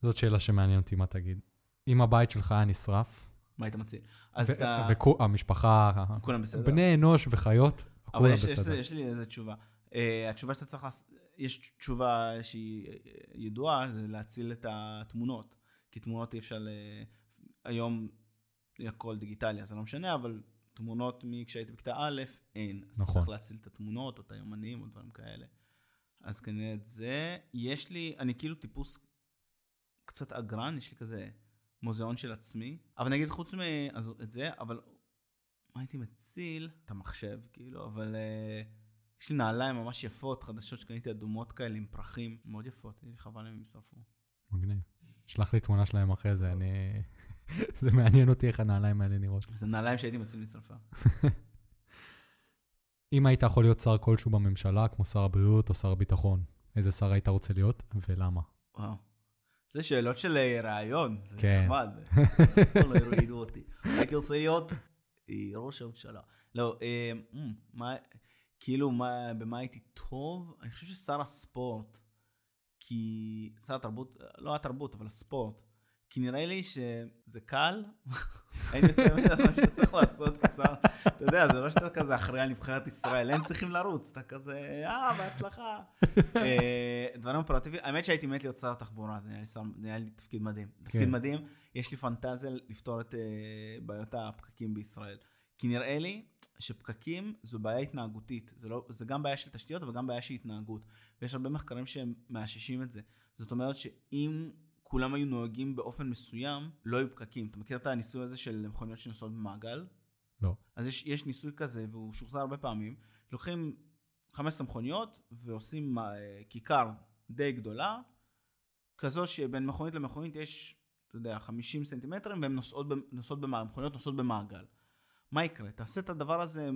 זאת שאלה שמעניין אותי מה תגיד. אם הבית שלך היה נשרף, מה היית מציע? אז אתה... והמשפחה, כולם בסדר? בני אנוש וחיות, אבל כולם בסדר. יש לי איזה תשובה. Uh, התשובה שאתה צריך, יש תשובה שהיא אה, ידועה, זה להציל את התמונות. כי תמונות אי אפשר. היום הכל דיגיטלי, אז זה לא משנה, אבל תמונות מכשהייתי בכיתה א', אין. אז נכון. אתה צריך להציל את התמונות, או את היומנים, או דברים כאלה. אז כנראה את זה. יש לי, אני כאילו טיפוס קצת אגרן, יש לי כזה מוזיאון של עצמי. אבל נגיד חוץ מ... אז את זה, אבל מה הייתי מציל? את המחשב, כאילו, אבל uh, יש לי נעליים ממש יפות, חדשות שקניתי אדומות כאלה עם פרחים, מאוד יפות, לי חבל אם הם ישרפו. מגניב. שלח לי תמונה שלהם אחרי זה, אני... זה מעניין אותי איך הנעליים האלה נראות. זה נעליים שהייתי מציל משרפה. אם היית יכול להיות שר כלשהו בממשלה, כמו שר הבריאות או שר הביטחון, איזה שר היית רוצה להיות ולמה? וואו. זה שאלות של אה, ראיון, זה כן. נחמד. לא יראו אותי. הייתי רוצה להיות אה, ראש הממשלה. לא, אה, מה, כאילו, מה, במה הייתי טוב? אני חושב ששר הספורט, כי... שר התרבות, לא התרבות, אבל הספורט. כי נראה לי שזה קל, אין יותר ממה שאתה צריך לעשות כשר. אתה יודע, זה לא שאתה כזה אחראי על נבחרת ישראל, הם צריכים לרוץ, אתה כזה, אה, בהצלחה. אה, דברים אופרטיביים, האמת שהייתי מת להיות שר התחבורה, זה נראה לי תפקיד מדהים. תפקיד כן. מדהים, יש לי פנטזיה לפתור את אה, בעיות הפקקים בישראל. כי נראה לי שפקקים זו בעיה התנהגותית, זה, לא, זה גם בעיה של תשתיות, אבל גם בעיה של התנהגות. ויש הרבה מחקרים שמאששים את זה. זאת אומרת שאם כולם היו נוהגים באופן מסוים, לא היו פקקים. אתה מכיר את הניסוי הזה של מכוניות שנוסעות במעגל? לא. אז יש, יש ניסוי כזה, והוא שוחזר הרבה פעמים. לוקחים 15 מכוניות ועושים אה, כיכר די גדולה, כזו שבין מכונית למכונית יש, אתה יודע, 50 סנטימטרים, והן נוסעות, נוסעות במעגל, מכוניות נוסעות במעגל. מה יקרה? תעשה את הדבר הזה,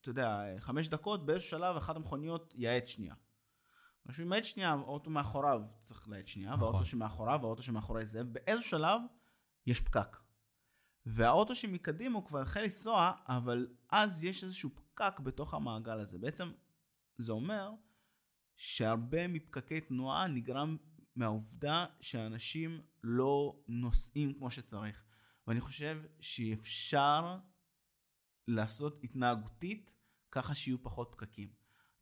אתה יודע, חמש דקות, באיזשהו שלב אחת המכוניות יאט שנייה. כשהוא ימעט שנייה, האוטו מאחוריו צריך להאט שנייה, נכון. והאוטו שמאחוריו, והאוטו שמאחורי זה, באיזשהו שלב יש פקק. והאוטו שמקדימה הוא כבר החל לנסוע, אבל אז יש איזשהו פקק בתוך המעגל הזה. בעצם זה אומר שהרבה מפקקי תנועה נגרם מהעובדה שאנשים לא נוסעים כמו שצריך. ואני חושב שאפשר לעשות התנהגותית ככה שיהיו פחות פקקים.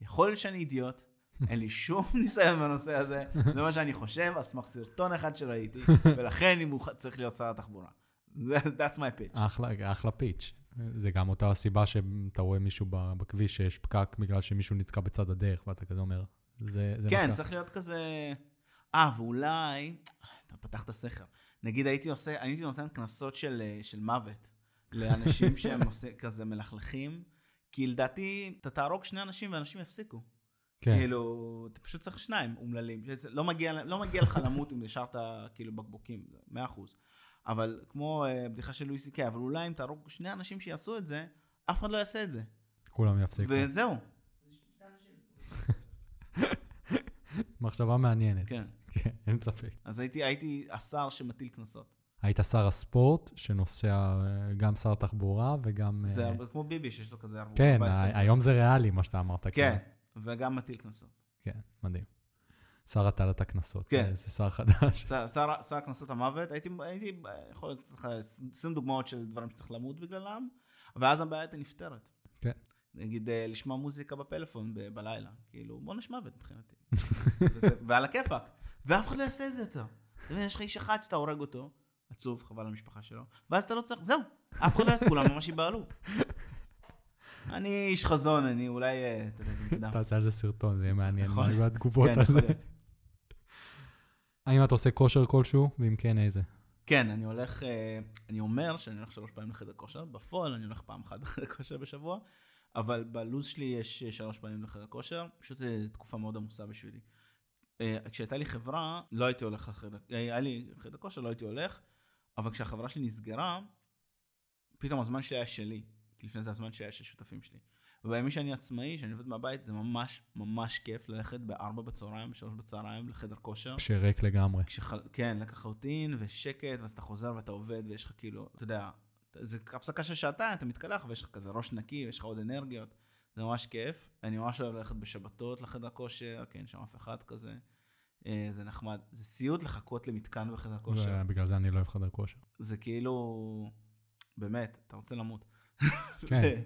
יכול להיות שאני אידיוט, אין לי שום ניסיון בנושא הזה, זה מה שאני חושב, על סמך סרטון אחד שראיתי, ולכן אם הוא צריך להיות שר התחבורה. That's my pitch. אחלה, אחלה פיץ'. זה גם אותה הסיבה שאתה רואה מישהו בכביש שיש פקק בגלל שמישהו נתקע בצד הדרך, ואתה כזה אומר, זה, זה כן. צריך להיות כזה... אה, ואולי... אתה פתחת סכר. נגיד הייתי עושה, הייתי נותן קנסות של, אה, של מוות לאנשים שהם עושה, כזה מלכלכים, כי לדעתי, אתה תהרוג שני אנשים ואנשים יפסיקו. כן, כאילו, אתה פשוט צריך שניים אומללים. לא מגיע, לא מגיע לך למות אם השארת כאילו בקבוקים, זה מאה אחוז. אבל כמו אה, בדיחה של לואי סי קיי, אבל אולי אם תהרוג שני אנשים שיעשו את זה, אף אחד לא יעשה את זה. כולם יפסיקו. וזהו. מחשבה מעניינת. כן. כן, אין ספק. אז הייתי, הייתי השר שמטיל קנסות. היית שר הספורט, שנוסע אה, גם שר תחבורה וגם... זה הרבה- כמו ביבי שיש לו כזה ערבות. כן, 14. ה- היום זה ריאלי, מה שאתה אמרת. כן, כאילו. וגם מטיל קנסות. כן, מדהים. שר הטלת הקנסות. כן. אה, זה שר חדש. שר- קנסות המוות, הייתי, הייתי יכול לתת לך 20 דוגמאות של דברים שצריך למות בגללם, ואז הבעיה הייתה נפתרת. כן. נגיד, אה, לשמוע מוזיקה בפלאפון ב- בלילה. כאילו, עונש מוות מבחינתי. וזה- ועל הכיפאק. ואף אחד לא יעשה את זה יותר. יש לך איש אחד שאתה הורג אותו, עצוב, חבל על המשפחה שלו, ואז אתה לא צריך, זהו, אף אחד לא יעשה, כולם ממש ייבהלו. אני איש חזון, אני אולי, אה, אתה יודע, זה. תעשה על זה סרטון, זה יהיה מעניין. יכול מה התגובות כן, על זה? האם אתה עושה כושר כלשהו, ואם כן, איזה? כן, אני הולך, אה, אני אומר שאני הולך שלוש פעמים לחדר כושר, בפועל אני הולך פעם אחת לחדר כושר בשבוע, אבל בלו"ז שלי יש אה, שלוש פעמים לחדר כושר, פשוט זו תקופה מאוד עמוסה בשבילי. כשהייתה לי חברה, לא הייתי הולך לחדר, היה לי חדר כושר, לא הייתי הולך, אבל כשהחברה שלי נסגרה, פתאום הזמן שלי היה שלי, לפני זה הזמן שלי היה של שותפים שלי. ובימים שאני עצמאי, שאני עובד מהבית, זה ממש ממש כיף ללכת בארבע בצהריים, בשלוש בצהריים לחדר כושר. שריק לגמרי. כשחל... כן, לחלוטין, ושקט, ואז אתה חוזר ואתה עובד, ויש לך כאילו, אתה יודע, זה הפסקה של שעתיים, אתה מתקלח, ויש לך כזה ראש נקי, ויש לך עוד אנרגיות. זה ממש כיף. אני ממש אוהב ללכת בשבתות לחדר כושר, כי אין שם אף אחד כזה. אה, זה נחמד. זה סיוט לחכות למתקן בחדר כושר. ובגלל זה אני לא אוהב חדר כושר. זה כאילו, באמת, אתה רוצה למות. כן.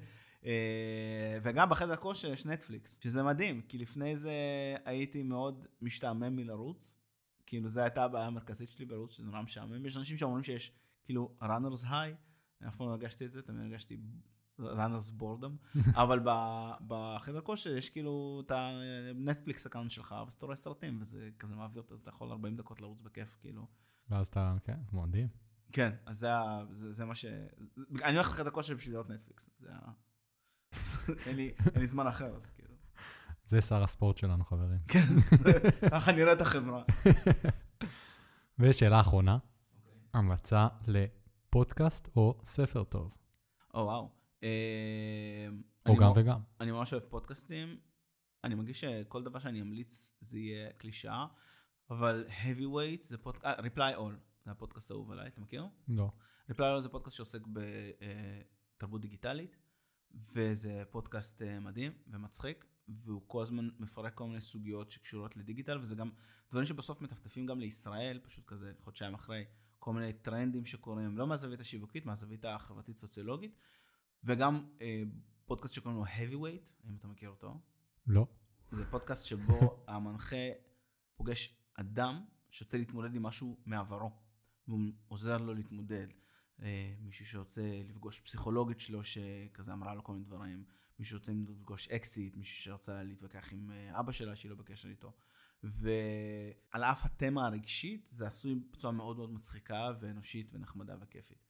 אה, וגם בחדר כושר יש נטפליקס, שזה מדהים, כי לפני זה הייתי מאוד משתעמם מלרוץ. כאילו, זו הייתה הבעיה המרכזית שלי בלרוץ, שזה נורא משעמם. יש אנשים שאומרים שיש כאילו runner's high, אני אף פעם לא הרגשתי את זה, תמיד הרגשתי runner's boredom, אבל בחדר כושר יש כאילו את הנטפליקס account שלך, ואז אתה רואה סרטים, וזה כזה מעביר, אז אתה יכול 40 דקות לרוץ בכיף, כאילו. ואז אתה, כן, מדהים. כן, אז זה, זה, זה מה ש... אני הולך לחדר כושר בשביל לראות נטפליקס. זה ה... אין, לי, אין לי זמן אחר, אז כאילו. זה שר הספורט שלנו, חברים. כן, ככה נראית החברה. ושאלה אחרונה, המלצה לפודקאסט או ספר טוב, או וואו. אה, או גם וגם. אני ממש אוהב פודקאסטים. אני מרגיש שכל דבר שאני אמליץ זה יהיה קלישאה, אבל heavyweight זה פודקאסט, reply all, זה הפודקאסט האהוב עליי, אתה מכיר? לא. all זה פודקאסט שעוסק בתרבות דיגיטלית, וזה פודקאסט אה, מדהים ומצחיק, והוא כל הזמן מפרק כל מיני סוגיות שקשורות לדיגיטל, וזה גם דברים שבסוף מטפטפים גם לישראל, פשוט כזה חודשיים אחרי, כל מיני טרנדים שקורים, לא מהזווית השיווקית, מהזווית החברתית-סוציולוגית, וגם אה, פודקאסט שקוראים לו heavyweight, אם אתה מכיר אותו. לא. זה פודקאסט שבו המנחה פוגש אדם שרוצה להתמודד עם משהו מעברו, והוא עוזר לו להתמודד. אה, מישהו שרוצה לפגוש פסיכולוגית שלו שכזה אמרה לו כל מיני דברים, מישהו שרוצה לפגוש אקסיט, מישהו שרוצה להתווכח עם אה, אבא שלה שהיא לא בקשר איתו. ועל אף התמה הרגשית, זה עשוי בצורה מאוד מאוד מצחיקה ואנושית ונחמדה וכיפית.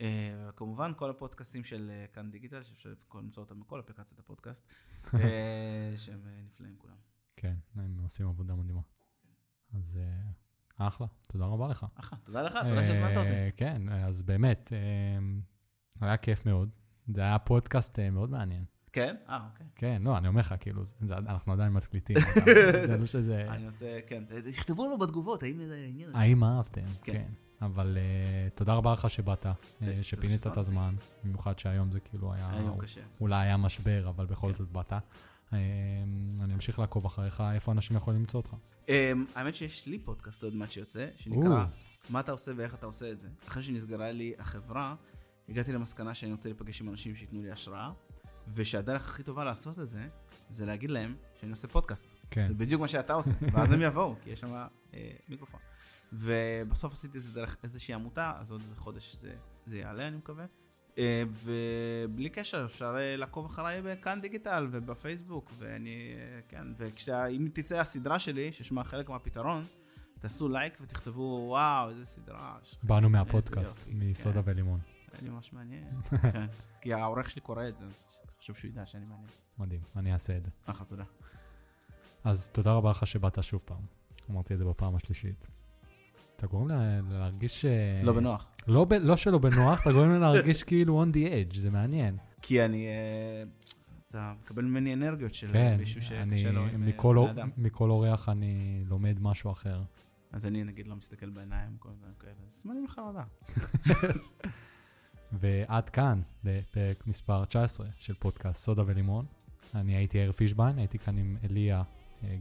אה, וכמובן כל הפודקאסטים של כאן דיגיטל, שאפשר למצוא אותם בכל אפליקציות הפודקאסט, שהם נפלאים כולם. כן, הם עושים עבודה מדהימה. אז אחלה, תודה רבה לך. אחלה, תודה לך, תודה שהזמנת אותי. אה, כן, אז באמת, אה, היה כיף מאוד. זה היה פודקאסט אה, מאוד מעניין. כן? אה, אוקיי. כן, לא, אני אומר לך, כאילו, זה- אנחנו עדיין מקליטים. זה לא שזה... אני רוצה, כן, תכתבו לנו בתגובות, האם זה עניין. האם אהבתם? כן. כן. אבל אה, תודה רבה לך שבאת, אה, זה- שפינית את הזמן, במיוחד שהיום זה כאילו היה... היה יום קשה. אולי היה משבר, אבל בכל כן. זאת באת. אה, אני אמשיך לעקוב אחריך, איפה אנשים יכולים למצוא אותך. אמ, האמת שיש לי פודקאסט עוד מעט שיוצא, שנקרא מה אתה עושה ואיך אתה עושה את זה. אחרי שנסגרה לי החברה, הגעתי למסקנה שאני רוצה להיפגש עם אנשים שייתנו לי השראה, ושהדרך הכי טובה לעשות את זה, זה להגיד להם שאני עושה פודקאסט. כן. זה בדיוק מה שאתה עושה, ואז הם יבואו, כי יש שם אה, מיקרופון. ובסוף עשיתי את זה דרך איזושהי עמותה, אז עוד איזה חודש זה, זה יעלה, אני מקווה. אה, ובלי קשר, אפשר אה, לעקוב אחריי בכאן דיגיטל ובפייסבוק, ואני, אה, כן, ואם תצא הסדרה שלי, ששמה חלק מהפתרון, תעשו לייק ותכתבו, וואו, איזה סדרה. באנו מהפודקאסט, מסודה כן. ולימון. אני ממש מעניין, כן. כי העורך שלי קורא את זה, אז חשוב שהוא ידע שאני מעניין. מדהים, אני אעשה את זה. אחלה, תודה. אז תודה רבה לך שבאת שוב פעם. אמרתי את זה בפעם השלישית. אתה גורם לה, להרגיש... לא בנוח. לא, ב, לא שלא בנוח, אתה גורם לי להרגיש כאילו on the edge, זה מעניין. כי אני, אה, אתה מקבל ממני אנרגיות של כן, מישהו שקשה לו עם אה, מכל, בני אדם. מכל אורח אני לומד משהו אחר. אז אני נגיד לא מסתכל בעיניים, כל מיני כאלה, סימנים לחרדה. ועד כאן, לפרק מספר 19 של פודקאסט סודה ולימון. אני הייתי יאיר פישביין, הייתי כאן עם אליה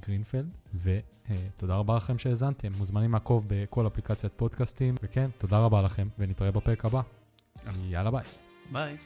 גרינפלד, ותודה רבה לכם שהאזנתם. מוזמנים לעקוב בכל אפליקציית פודקאסטים, וכן, תודה רבה לכם, ונתראה בפרק הבא. יאללה ביי. ביי.